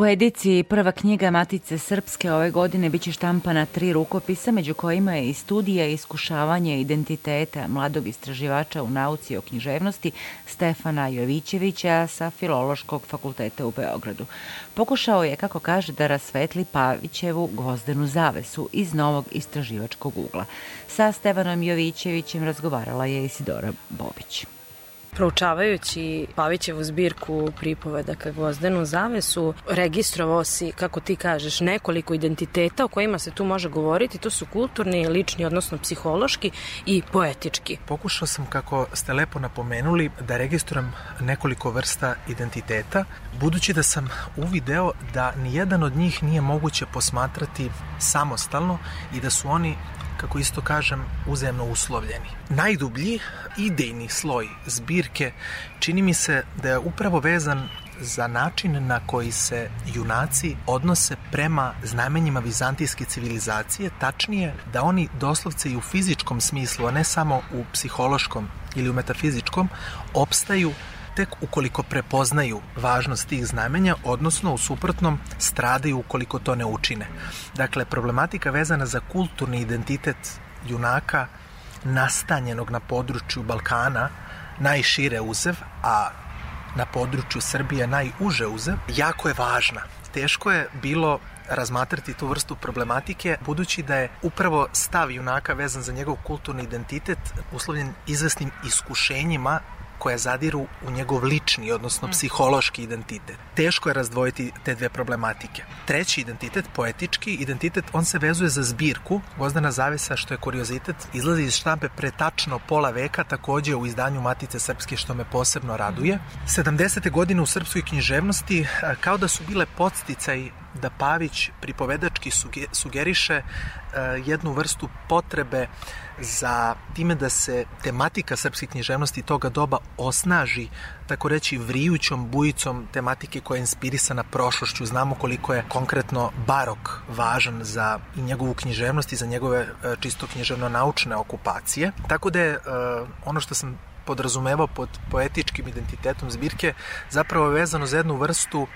Ediciji prva knjiga Matice Srpske ove godine biće štampana tri rukopisa, među kojima je i studija iskušavanje identiteta mladog istraživača u nauci o književnosti Stefana Jovićevića sa Filološkog fakulteta u Beogradu. Pokušao je, kako kaže, da rasvetli Pavićevu gvozdenu zavesu iz novog istraživačkog ugla. Sa Stefanom Jovićevićem razgovarala je Isidora Bobić. Proučavajući Pavićevu zbirku pripovedaka Gvozdenu zavesu, registrovao si, kako ti kažeš, nekoliko identiteta o kojima se tu može govoriti. To su kulturni, lični, odnosno psihološki i poetički. Pokušao sam, kako ste lepo napomenuli, da registrujem nekoliko vrsta identiteta, budući da sam uvideo da nijedan od njih nije moguće posmatrati samostalno i da su oni kako isto kažem, uzemno uslovljeni. Najdublji idejni sloj zbirke čini mi se da je upravo vezan za način na koji se junaci odnose prema znamenjima vizantijske civilizacije, tačnije da oni doslovce i u fizičkom smislu, a ne samo u psihološkom ili u metafizičkom, opstaju tek ukoliko prepoznaju važnost tih znamenja, odnosno u suprotnom stradaju ukoliko to ne učine. Dakle, problematika vezana za kulturni identitet junaka nastanjenog na području Balkana najšire uzev, a na području Srbije najuže uzev, jako je važna. Teško je bilo razmatrati tu vrstu problematike, budući da je upravo stav junaka vezan za njegov kulturni identitet uslovljen izvesnim iskušenjima koja zadiru u njegov lični, odnosno psihološki identitet. Teško je razdvojiti te dve problematike. Treći identitet, poetički identitet, on se vezuje za zbirku Gozdana Zavesa, što je kuriozitet, izlazi iz štampe pre tačno pola veka, takođe u izdanju Matice Srpske, što me posebno raduje. 70. godine u srpskoj književnosti kao da su bile podsticaj da Pavić pripovedački sugeriše jednu vrstu potrebe za time da se tematika srpske književnosti toga doba osnaži, tako reći, vrijućom bujicom tematike koja je inspirisana prošlošću. Znamo koliko je konkretno barok važan za i njegovu književnost i za njegove e, čisto književno-naučne okupacije. Tako da je e, ono što sam podrazumevao pod poetičkim identitetom zbirke zapravo vezano za jednu vrstu,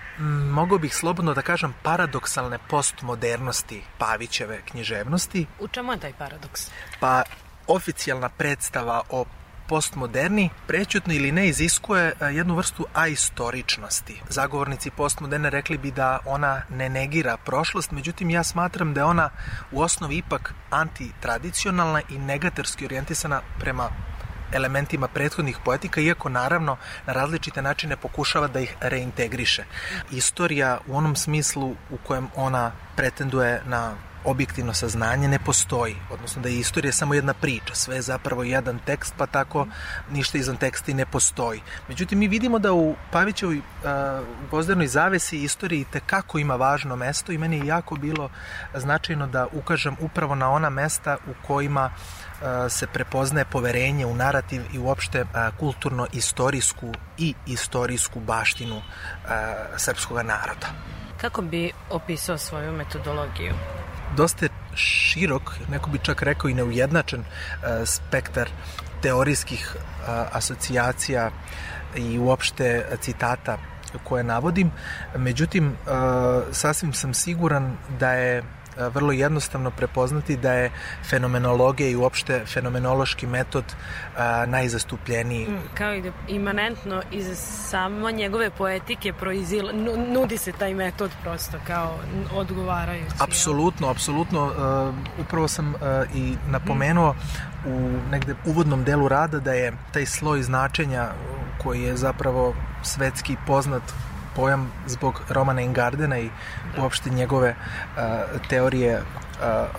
mogao bih slobodno da kažem, paradoksalne postmodernosti Pavićeve književnosti. U čemu je taj paradoks? Pa oficijalna predstava o postmoderni prećutno ili ne iziskuje jednu vrstu aistoričnosti. Zagovornici postmoderne rekli bi da ona ne negira prošlost, međutim ja smatram da je ona u osnovi ipak antitradicionalna i negatorski orijentisana prema elementima prethodnih poetika, iako naravno na različite načine pokušava da ih reintegriše. Istorija u onom smislu u kojem ona pretenduje na objektivno saznanje ne postoji, odnosno da je istorija samo jedna priča, sve je zapravo jedan tekst, pa tako ništa izvan teksta i ne postoji. Međutim, mi vidimo da u Pavićevoj uh, pozdernoj zavesi istoriji tekako ima važno mesto i meni je jako bilo značajno da ukažem upravo na ona mesta u kojima uh, se prepoznaje poverenje u narativ i uopšte uh, kulturno-istorijsku i istorijsku baštinu uh, srpskog naroda. Kako bi opisao svoju metodologiju? dosta širok, neko bi čak rekao i neujednačen spektar teorijskih asocijacija i uopšte citata koje navodim. Međutim, sasvim sam siguran da je vrlo jednostavno prepoznati da je fenomenologija i uopšte fenomenološki metod a, najzastupljeniji. Mm, kao i da imanentno iz samo njegove poetike proizila, nudi se taj metod prosto kao odgovarajući. Apsolutno, apsolutno. Uh, upravo sam uh, i napomenuo u negde uvodnom delu rada da je taj sloj značenja koji je zapravo svetski poznat pojam zbog Romana Ingardena i uopšte njegove uh, teorije uh,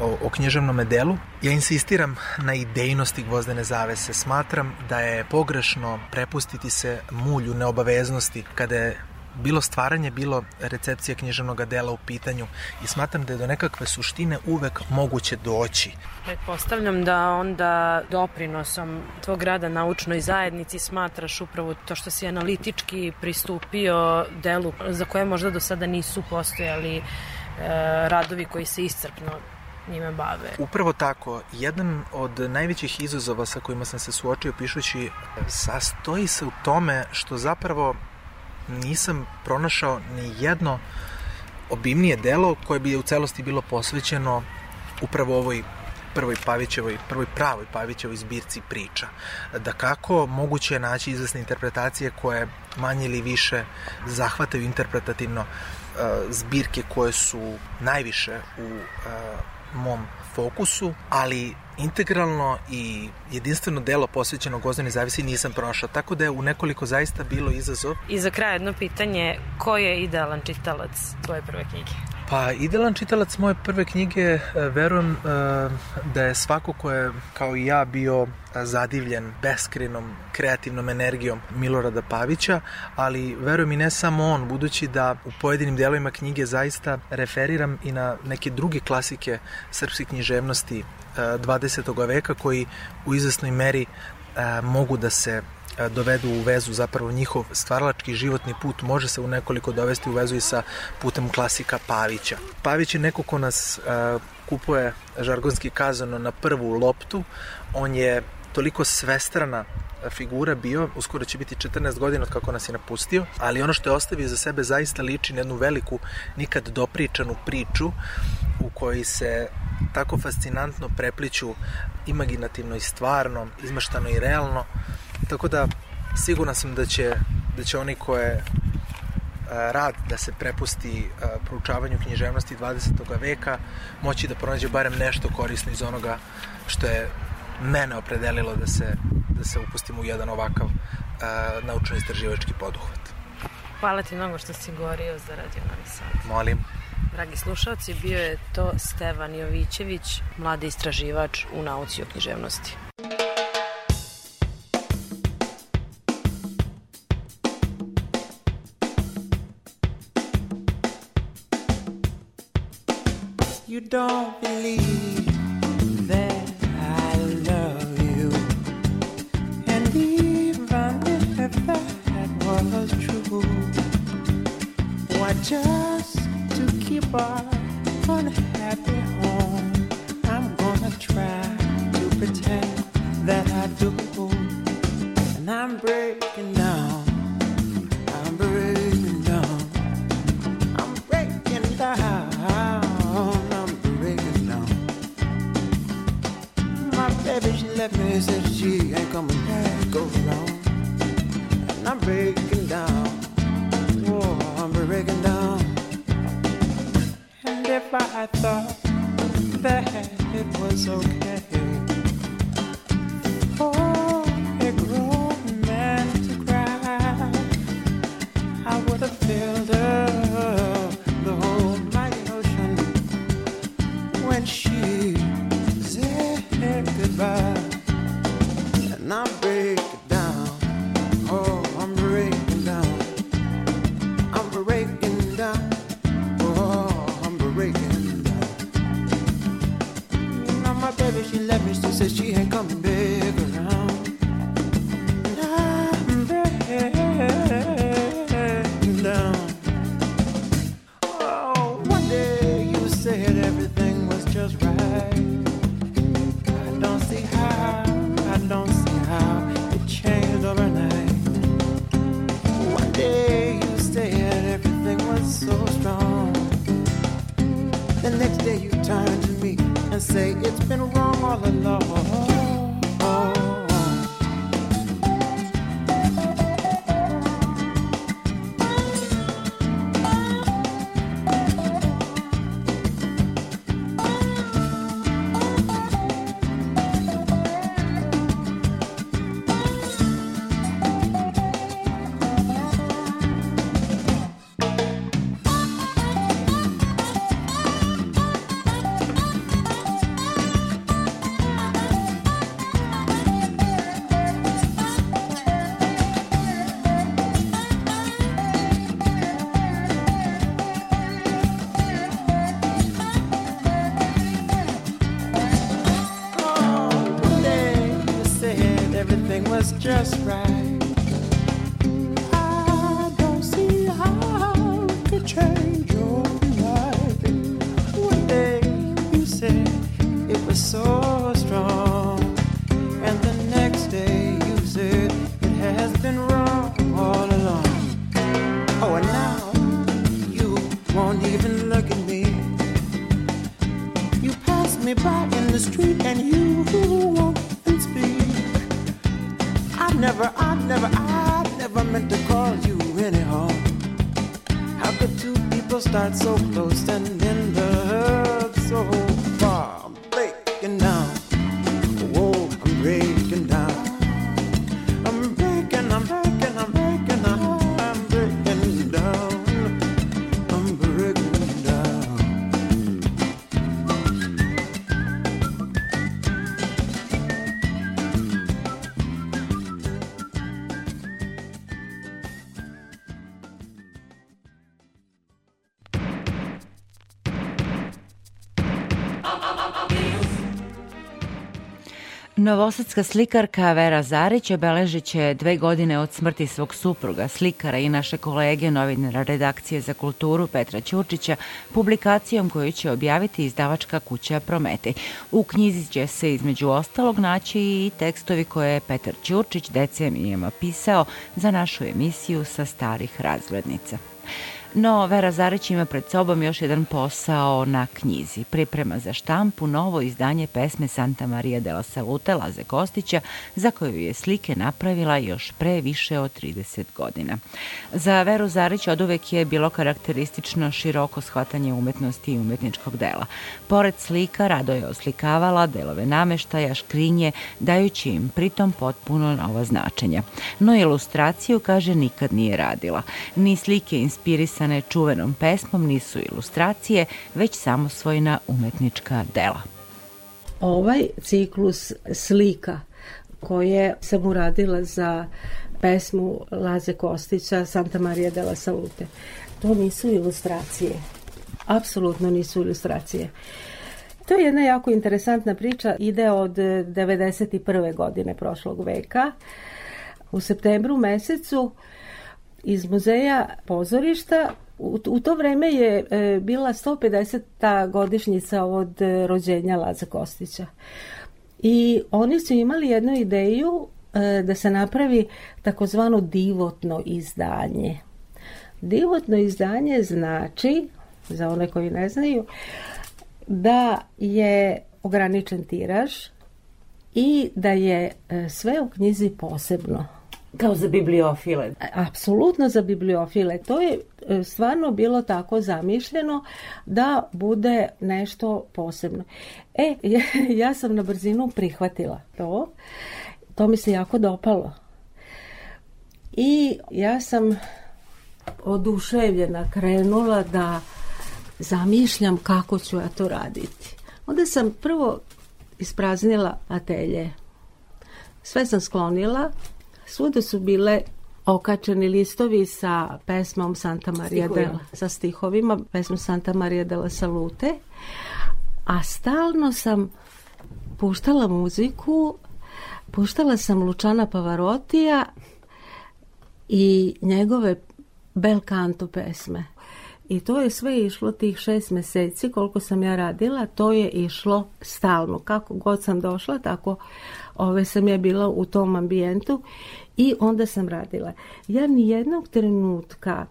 o, o književnom delu. Ja insistiram na idejnosti gvozdene zavese. Smatram da je pogrešno prepustiti se mulju neobaveznosti kada je bilo stvaranje, bilo recepcija književnog dela u pitanju i smatram da je do nekakve suštine uvek moguće doći. Pretpostavljam da onda doprinosom tvog rada naučnoj zajednici smatraš upravo to što si analitički pristupio delu za koje možda do sada nisu postojali e, radovi koji se iscrpno njime bave. Upravo tako. Jedan od najvećih izazova sa kojima sam se suočio pišući sastoji se u tome što zapravo nisam pronašao ni jedno obimnije delo koje bi u celosti bilo posvećeno upravo ovoj prvoj Pavićevoj, prvoj pravoj Pavićevoj zbirci priča. Da kako moguće je naći izvesne interpretacije koje manje ili više zahvataju interpretativno uh, zbirke koje su najviše u uh, mom fokusu, ali integralno i jedinstveno delo posvećeno Gozdani Zavisi nisam prošao, tako da je u nekoliko zaista bilo izazov. I za kraj jedno pitanje, ko je idealan čitalac tvoje prve knjige? Pa, idealan čitalac moje prve knjige, e, verujem e, da je svako ko je, kao i ja, bio zadivljen beskrenom kreativnom energijom Milorada Pavića, ali verujem i ne samo on, budući da u pojedinim delovima knjige zaista referiram i na neke druge klasike srpske književnosti 20. veka koji u izvesnoj meri mogu da se dovedu u vezu zapravo njihov stvaralački životni put može se u nekoliko dovesti u vezu i sa putem klasika Pavića. Pavić je neko ko nas kupuje žargonski kazano na prvu loptu, on je toliko svestrana figura bio, uskoro će biti 14 godina od kako nas je napustio, ali ono što je ostavio za sebe zaista liči na jednu veliku, nikad dopričanu priču u kojoj se tako fascinantno prepliću imaginativno i stvarno, izmaštano i realno, tako da siguran sam da će, da će oni koje rad da se prepusti proučavanju književnosti 20. veka moći da pronađe barem nešto korisno iz onoga što je mene opredelilo da se, da se upustimo u jedan ovakav uh, naučno-istraživački poduhvat. Hvala ti mnogo što si govorio za Radio Novi Sad. Molim. Dragi slušalci, bio je to Stevan Jovićević, mladi istraživač u nauci o književnosti. You don't believe our unhappy home, I'm gonna try to pretend that I do. And I'm breaking down, I'm breaking down, I'm breaking down. I'm breaking down. My baby, she left me, said she ain't coming back Go around. And I'm breaking I thought that it was okay turn to me and say it's been wrong all along. Novosadska slikarka Vera Zarić obeležit će dve godine od smrti svog supruga, slikara i naše kolege novinara redakcije za kulturu Petra Ćurčića, publikacijom koju će objaviti izdavačka kuća Promete. U knjizi će se između ostalog naći i tekstovi koje je Petar Ćurčić decenijama pisao za našu emisiju sa starih razglednica. No, Vera Zarić ima pred sobom još jedan posao na knjizi. Priprema za štampu novo izdanje pesme Santa Maria della Salute Laze Kostića, za koju je slike napravila još pre više od 30 godina. Za Veru Zarić od uvek je bilo karakteristično široko shvatanje umetnosti i umetničkog dela. Pored slika, rado je oslikavala delove nameštaja, škrinje, dajući im pritom potpuno nova značenja. No ilustraciju, kaže, nikad nije radila. Ni slike inspirisane čuvenom pesmom nisu ilustracije, već samosvojna umetnička dela. Ovaj ciklus slika koje sam uradila za pesmu Laze Kostića Santa Maria della Salute, to nisu ilustracije. Apsolutno nisu ilustracije. To je jedna jako interesantna priča, ide od 91. godine prošlog veka. U septembru mesecu iz muzeja pozorišta u, u to vreme je e, bila 150. godišnjica od e, rođenja Laza Kostića. I oni su imali jednu ideju e, da se napravi takozvano divotno izdanje. Divotno izdanje znači, za one koji ne znaju, da je ograničen tiraž i da je e, sve u knjizi posebno. Kao za bibliofile. Apsolutno za bibliofile. To je e, stvarno bilo tako zamišljeno da bude nešto posebno. E, [laughs] ja sam na brzinu prihvatila to. To mi se jako dopalo. I ja sam oduševljena krenula da zamišljam kako ću ja to raditi. Onda sam prvo ispraznila atelje. Sve sam sklonila, svuda su bile okačeni listovi sa pesmom Santa Maria della, sa stihovima, pesmom Santa Maria della Salute, a stalno sam puštala muziku, puštala sam Lučana Pavarotija i njegove bel canto pesme. I to je sve išlo tih šest meseci koliko sam ja radila, to je išlo stalno. Kako god sam došla, tako ove sam ja bila u tom ambijentu i onda sam radila. Ja ni jednog trenutka,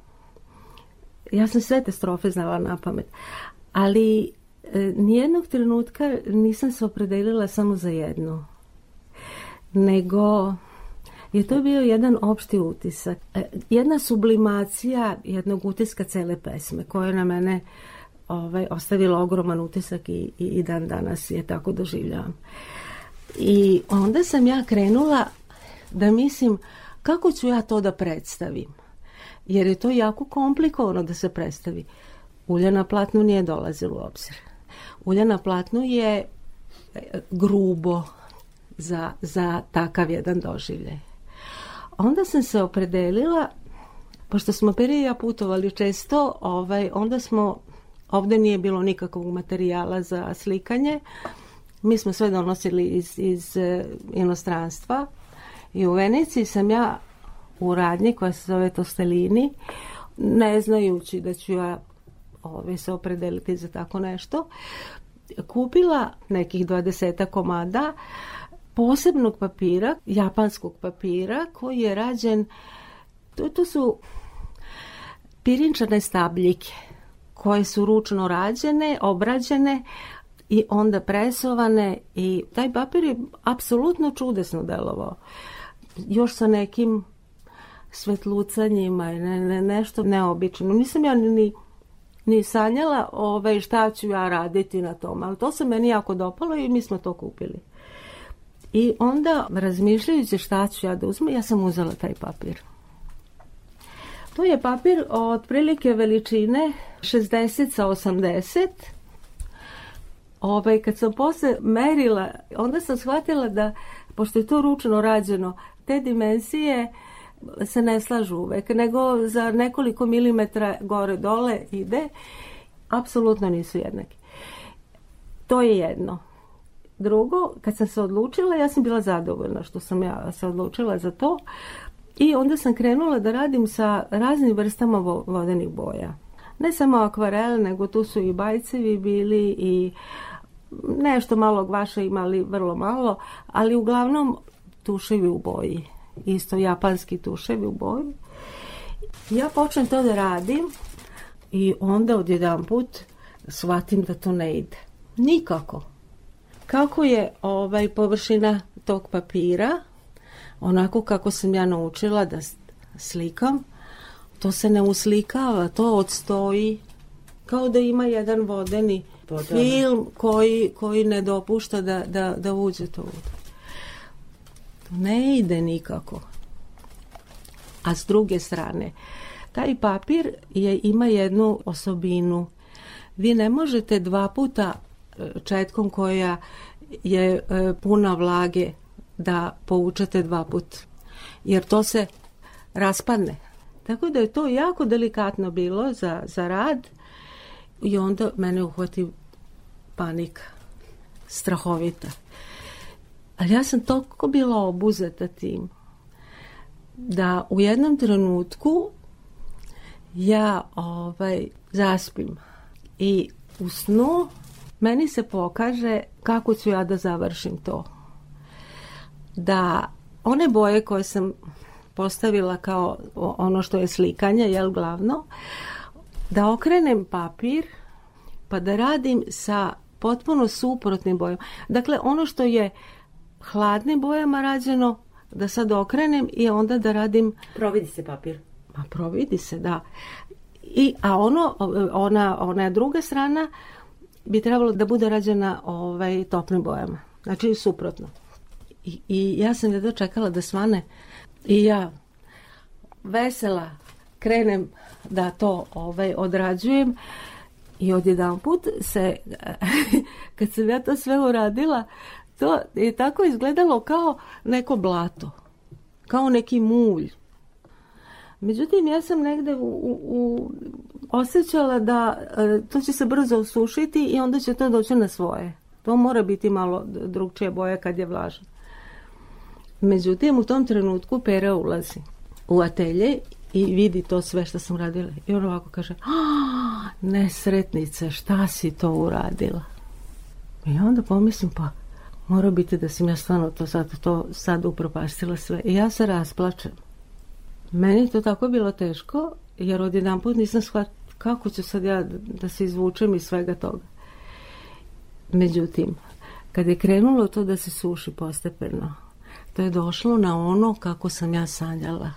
ja sam sve te strofe znala na pamet, ali e, nijednog trenutka nisam se opredelila samo za jednu. Nego je to bio jedan opšti utisak. E, Jedna sublimacija jednog utiska cele pesme koja je na mene ovaj, ostavila ogroman utisak i, i, i dan danas je tako doživljavam. I onda sam ja krenula da mislim kako ću ja to da predstavim. Jer je to jako komplikovano da se predstavi. Ulja na platnu nije dolazilo u obzir. Ulja na platnu je e, grubo za, za takav jedan doživljaj. Onda sam se opredelila, pošto smo Peri i ja putovali često, ovaj, onda smo, ovde nije bilo nikakvog materijala za slikanje, mi smo sve donosili iz, iz e, inostranstva i u Veneciji sam ja u radnji koja se zove Tostelini, ne znajući da ću ja ovaj, se opredeliti za tako nešto, kupila nekih 20 komada posebnog papira, japanskog papira koji je rađen, to, to su pirinčane stabljike koje su ručno rađene, obrađene i onda presovane i taj papir je apsolutno čudesno delovao. Još sa nekim svetlucanjima i ne, ne, nešto neobično. Nisam ja ni, ni sanjala ovaj, šta ću ja raditi na tom, ali to se meni jako dopalo i mi smo to kupili. I onda, razmišljajući šta ću ja da uzmem, ja sam uzela taj papir. To je papir otprilike veličine 60 sa 80. Ovaj, kad sam posle merila, onda sam shvatila da, pošto je to ručno rađeno, te dimenzije se ne slažu uvek, nego za nekoliko milimetra gore dole ide, apsolutno nisu jednaki. To je jedno. Drugo, kad sam se odlučila, ja sam bila zadovoljna što sam ja se odlučila za to i onda sam krenula da radim sa raznim vrstama vo- vodenih boja. Ne samo akvarel, nego tu su i bajcevi bili i nešto malo gvaša imali vrlo malo, ali uglavnom tuševi u boji. Isto japanski tuševi u boji. Ja počnem to da radim i onda odjedan put shvatim da to ne ide. Nikako. Kako je ovaj površina tog papira, onako kako sam ja naučila da slikam, to se ne uslikava, to odstoji kao da ima jedan vodeni da. film koji, koji ne dopušta da, da, da uđe to u To ne ide nikako. A s druge strane, taj papir je, ima jednu osobinu. Vi ne možete dva puta e, četkom koja je e, puna vlage da povučete dva put. Jer to se raspadne. Tako da je to jako delikatno bilo za, za rad i onda mene uhvati panika. Strahovita. Ali ja sam toliko bila obuzeta tim da u jednom trenutku ja ovaj zaspim i u snu meni se pokaže kako ću ja da završim to. Da one boje koje sam postavila kao ono što je slikanje, jel glavno, da okrenem papir pa da radim sa potpuno suprotnim bojama. Dakle, ono što je hladnim bojama rađeno, da sad okrenem i onda da radim... Providi se papir. Ma providi se, da. I, a ono, ona, ona druga strana bi trebalo da bude rađena ovaj, toplim bojama. Znači suprotno. I, I ja sam jedno čekala da svane i ja vesela krenem da to ovaj, odrađujem i odjedan put se, [laughs] kad sam ja to sve uradila, to je tako izgledalo kao neko blato, kao neki mulj. Međutim, ja sam negde u, u, u osjećala da e, to će se brzo osušiti i onda će to doći na svoje. To mora biti malo d- drugčija boja kad je vlažan. Međutim, u tom trenutku Pera ulazi u atelje i vidi to sve što sam radila. I on ovako kaže, "A, nesretnice, šta si to uradila? I onda pomislim, pa mora biti da sam ja stvarno to sad, to sad upropastila sve. I ja se rasplačem. Meni to tako bilo teško, jer odjedan put nisam shvatila kako ću sad ja da se izvučem iz svega toga. Međutim, kad je krenulo to da se suši postepeno, to je došlo na ono kako sam ja sanjala.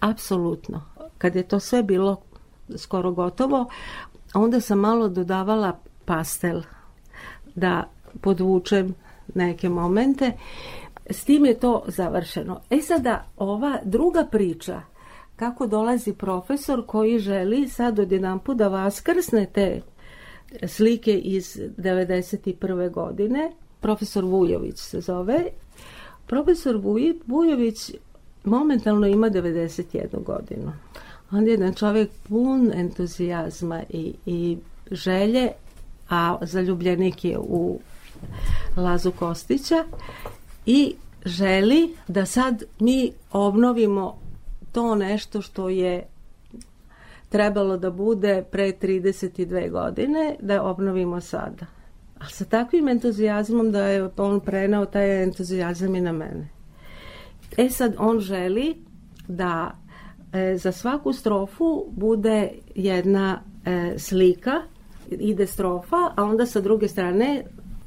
Apsolutno. Kad je to sve bilo skoro gotovo, onda sam malo dodavala pastel da podvučem neke momente. S tim je to završeno. E sada, ova druga priča, kako dolazi profesor koji želi sad odjedan put da vaskrsne te slike iz 91. godine. Profesor Vujović se zove. Profesor Vuj- Vujović momentalno ima 91 godinu. On je jedan čovjek pun entuzijazma i, i želje, a zaljubljenik je u Lazu Kostića i želi da sad mi obnovimo to nešto što je trebalo da bude pre 32 godine, da obnovimo sada. A sa takvim entuzijazmom da je on prenao taj entuzijazam i na mene. E sad on želi da e, za svaku strofu bude jedna e, slika, ide strofa, a onda sa druge strane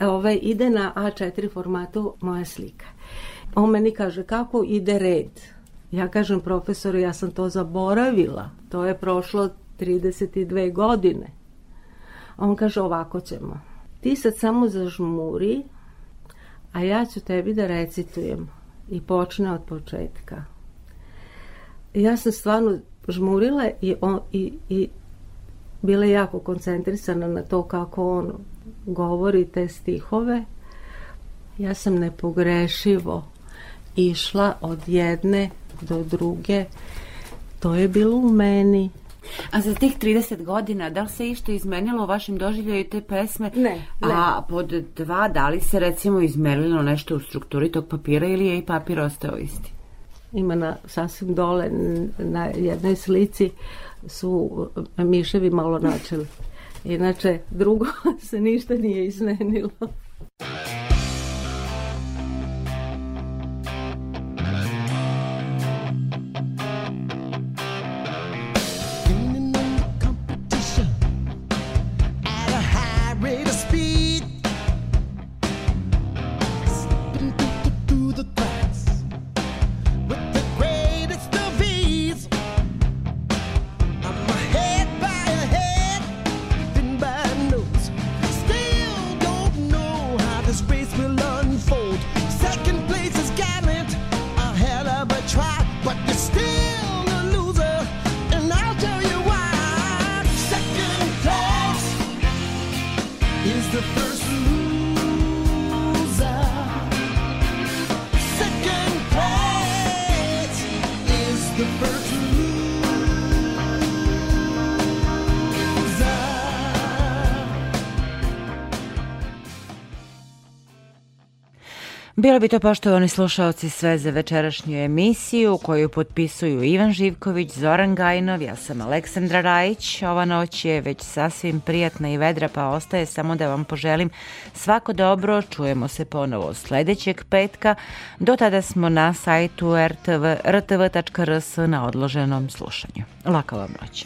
ovaj, ide na A4 formatu moja slika. On meni kaže kako ide red. Ja kažem profesoru, ja sam to zaboravila. To je prošlo 32 godine. On kaže, ovako ćemo. Ti sad samo zažmuri, a ja ću tebi da recitujem. I počne od početka. Ja sam stvarno žmurila i, on, i, i bila jako koncentrisana na to kako on govori te stihove. Ja sam nepogrešivo išla od jedne do druge. To je bilo u meni. A za tih 30 godina, da li se išto izmenilo u vašem doživljaju te pesme? Ne, ne. A pod dva, da li se recimo izmenilo nešto u strukturi tog papira ili je i papir ostao isti? Ima na sasvim dole na jednoj slici su miševi malo načeli. Inače, drugo [laughs] se ništa nije izmenilo. Bilo bi to poštovani slušalci sve za večerašnju emisiju koju potpisuju Ivan Živković, Zoran Gajnov, ja sam Aleksandra Rajić. Ova noć je već sasvim prijatna i vedra pa ostaje samo da vam poželim svako dobro. Čujemo se ponovo sledećeg petka. Do tada smo na sajtu rtv, rtv.rs na odloženom slušanju. Laka vam noć.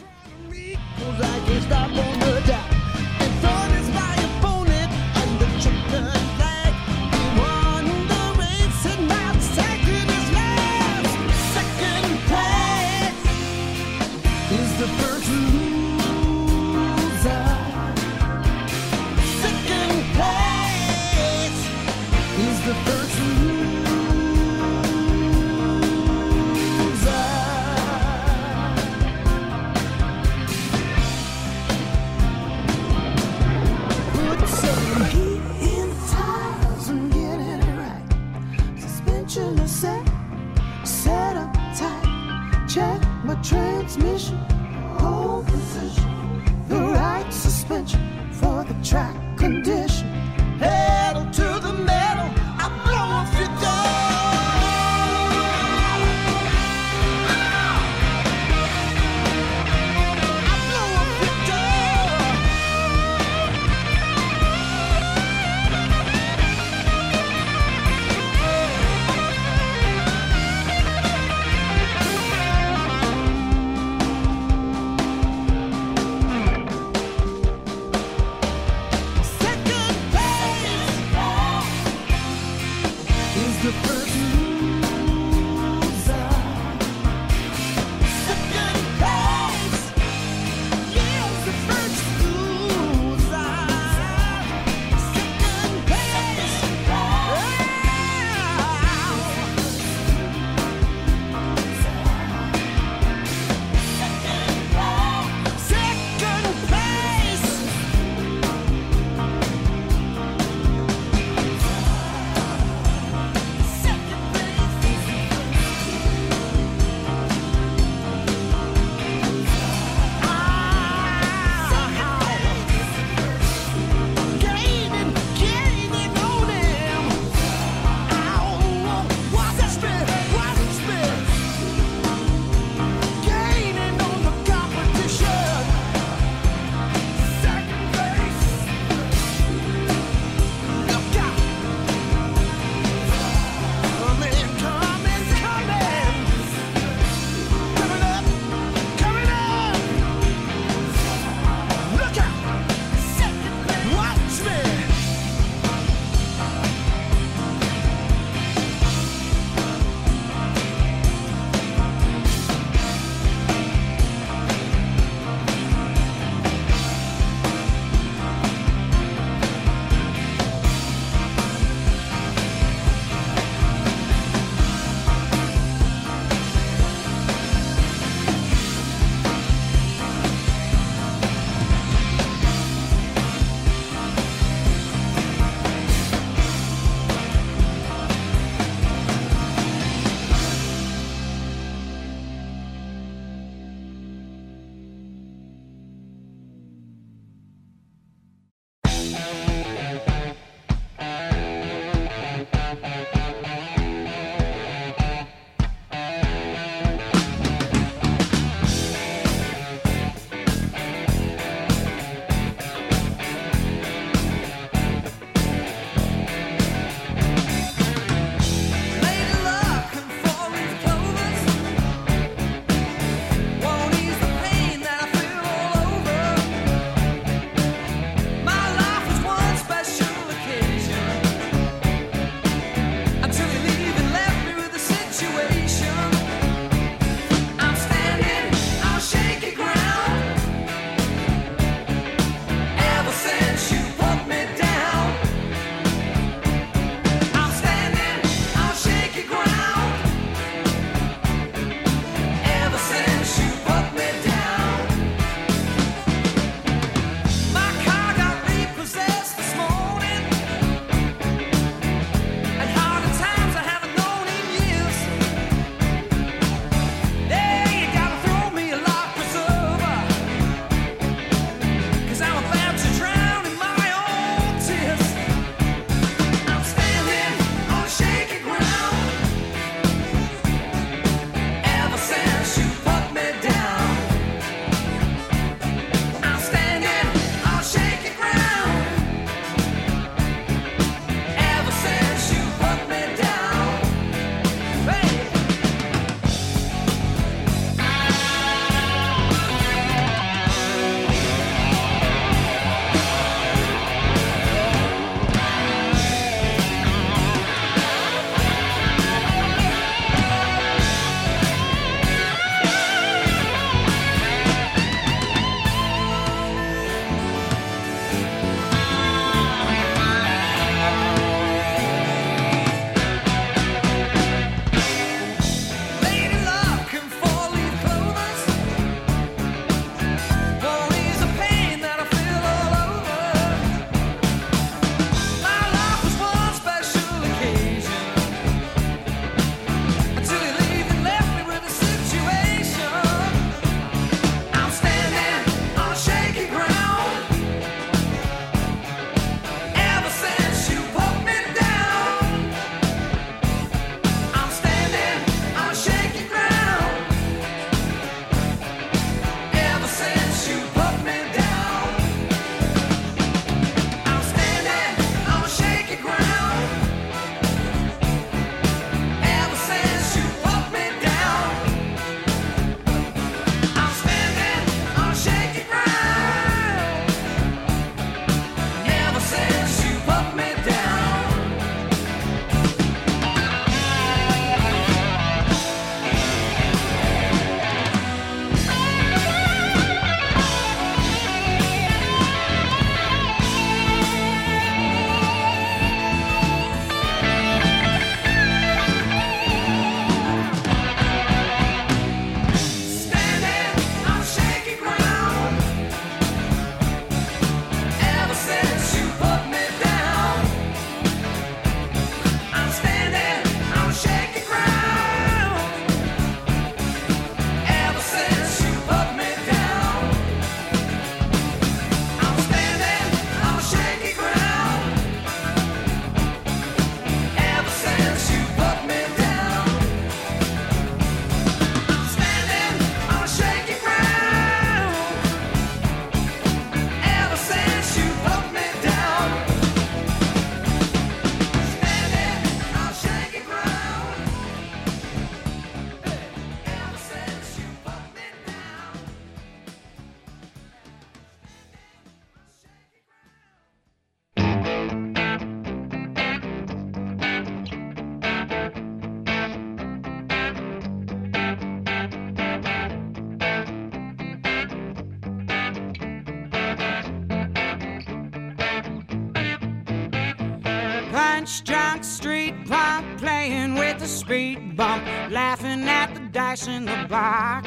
back.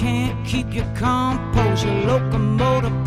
Can't keep your composure. Locomotive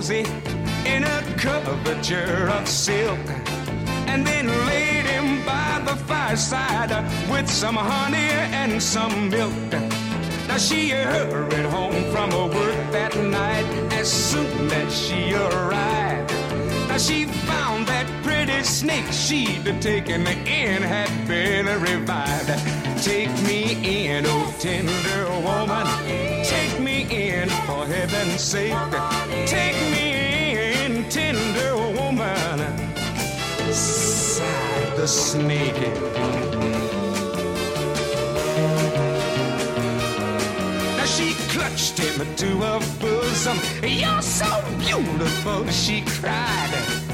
cozy in a coverture of silk and then laid him by the fireside with some honey and some milk. Now she hurried home from her work that night as soon as she arrived. Now she snake she'd taken in had been revived. Take me in, oh tender woman. Take me in for heaven's sake. Take me in, tender woman. Sighed the snake. She clutched him to her bosom. You're so beautiful, she cried.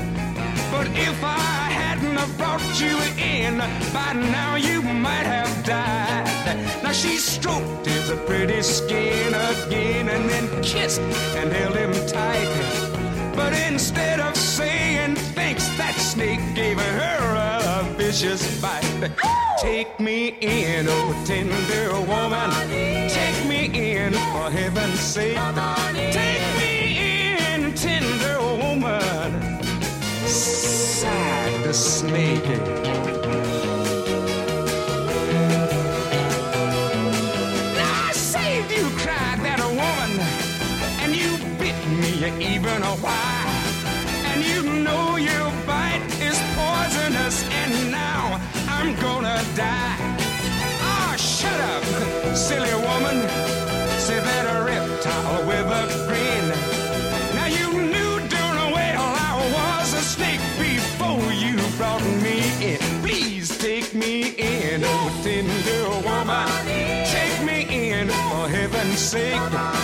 But if I hadn't have brought you in, by now you might have died. Now she stroked his pretty skin again and then kissed and held him tight. But instead of saying thanks, that snake gave her a vicious bite. Take me in, oh tender woman. Take me in for heaven's sake. Take Snake. I saved you, cried that woman, and you bit me even a while. And you know your bite is poisonous, and now I'm gonna die. Ah, shut up, silly sink.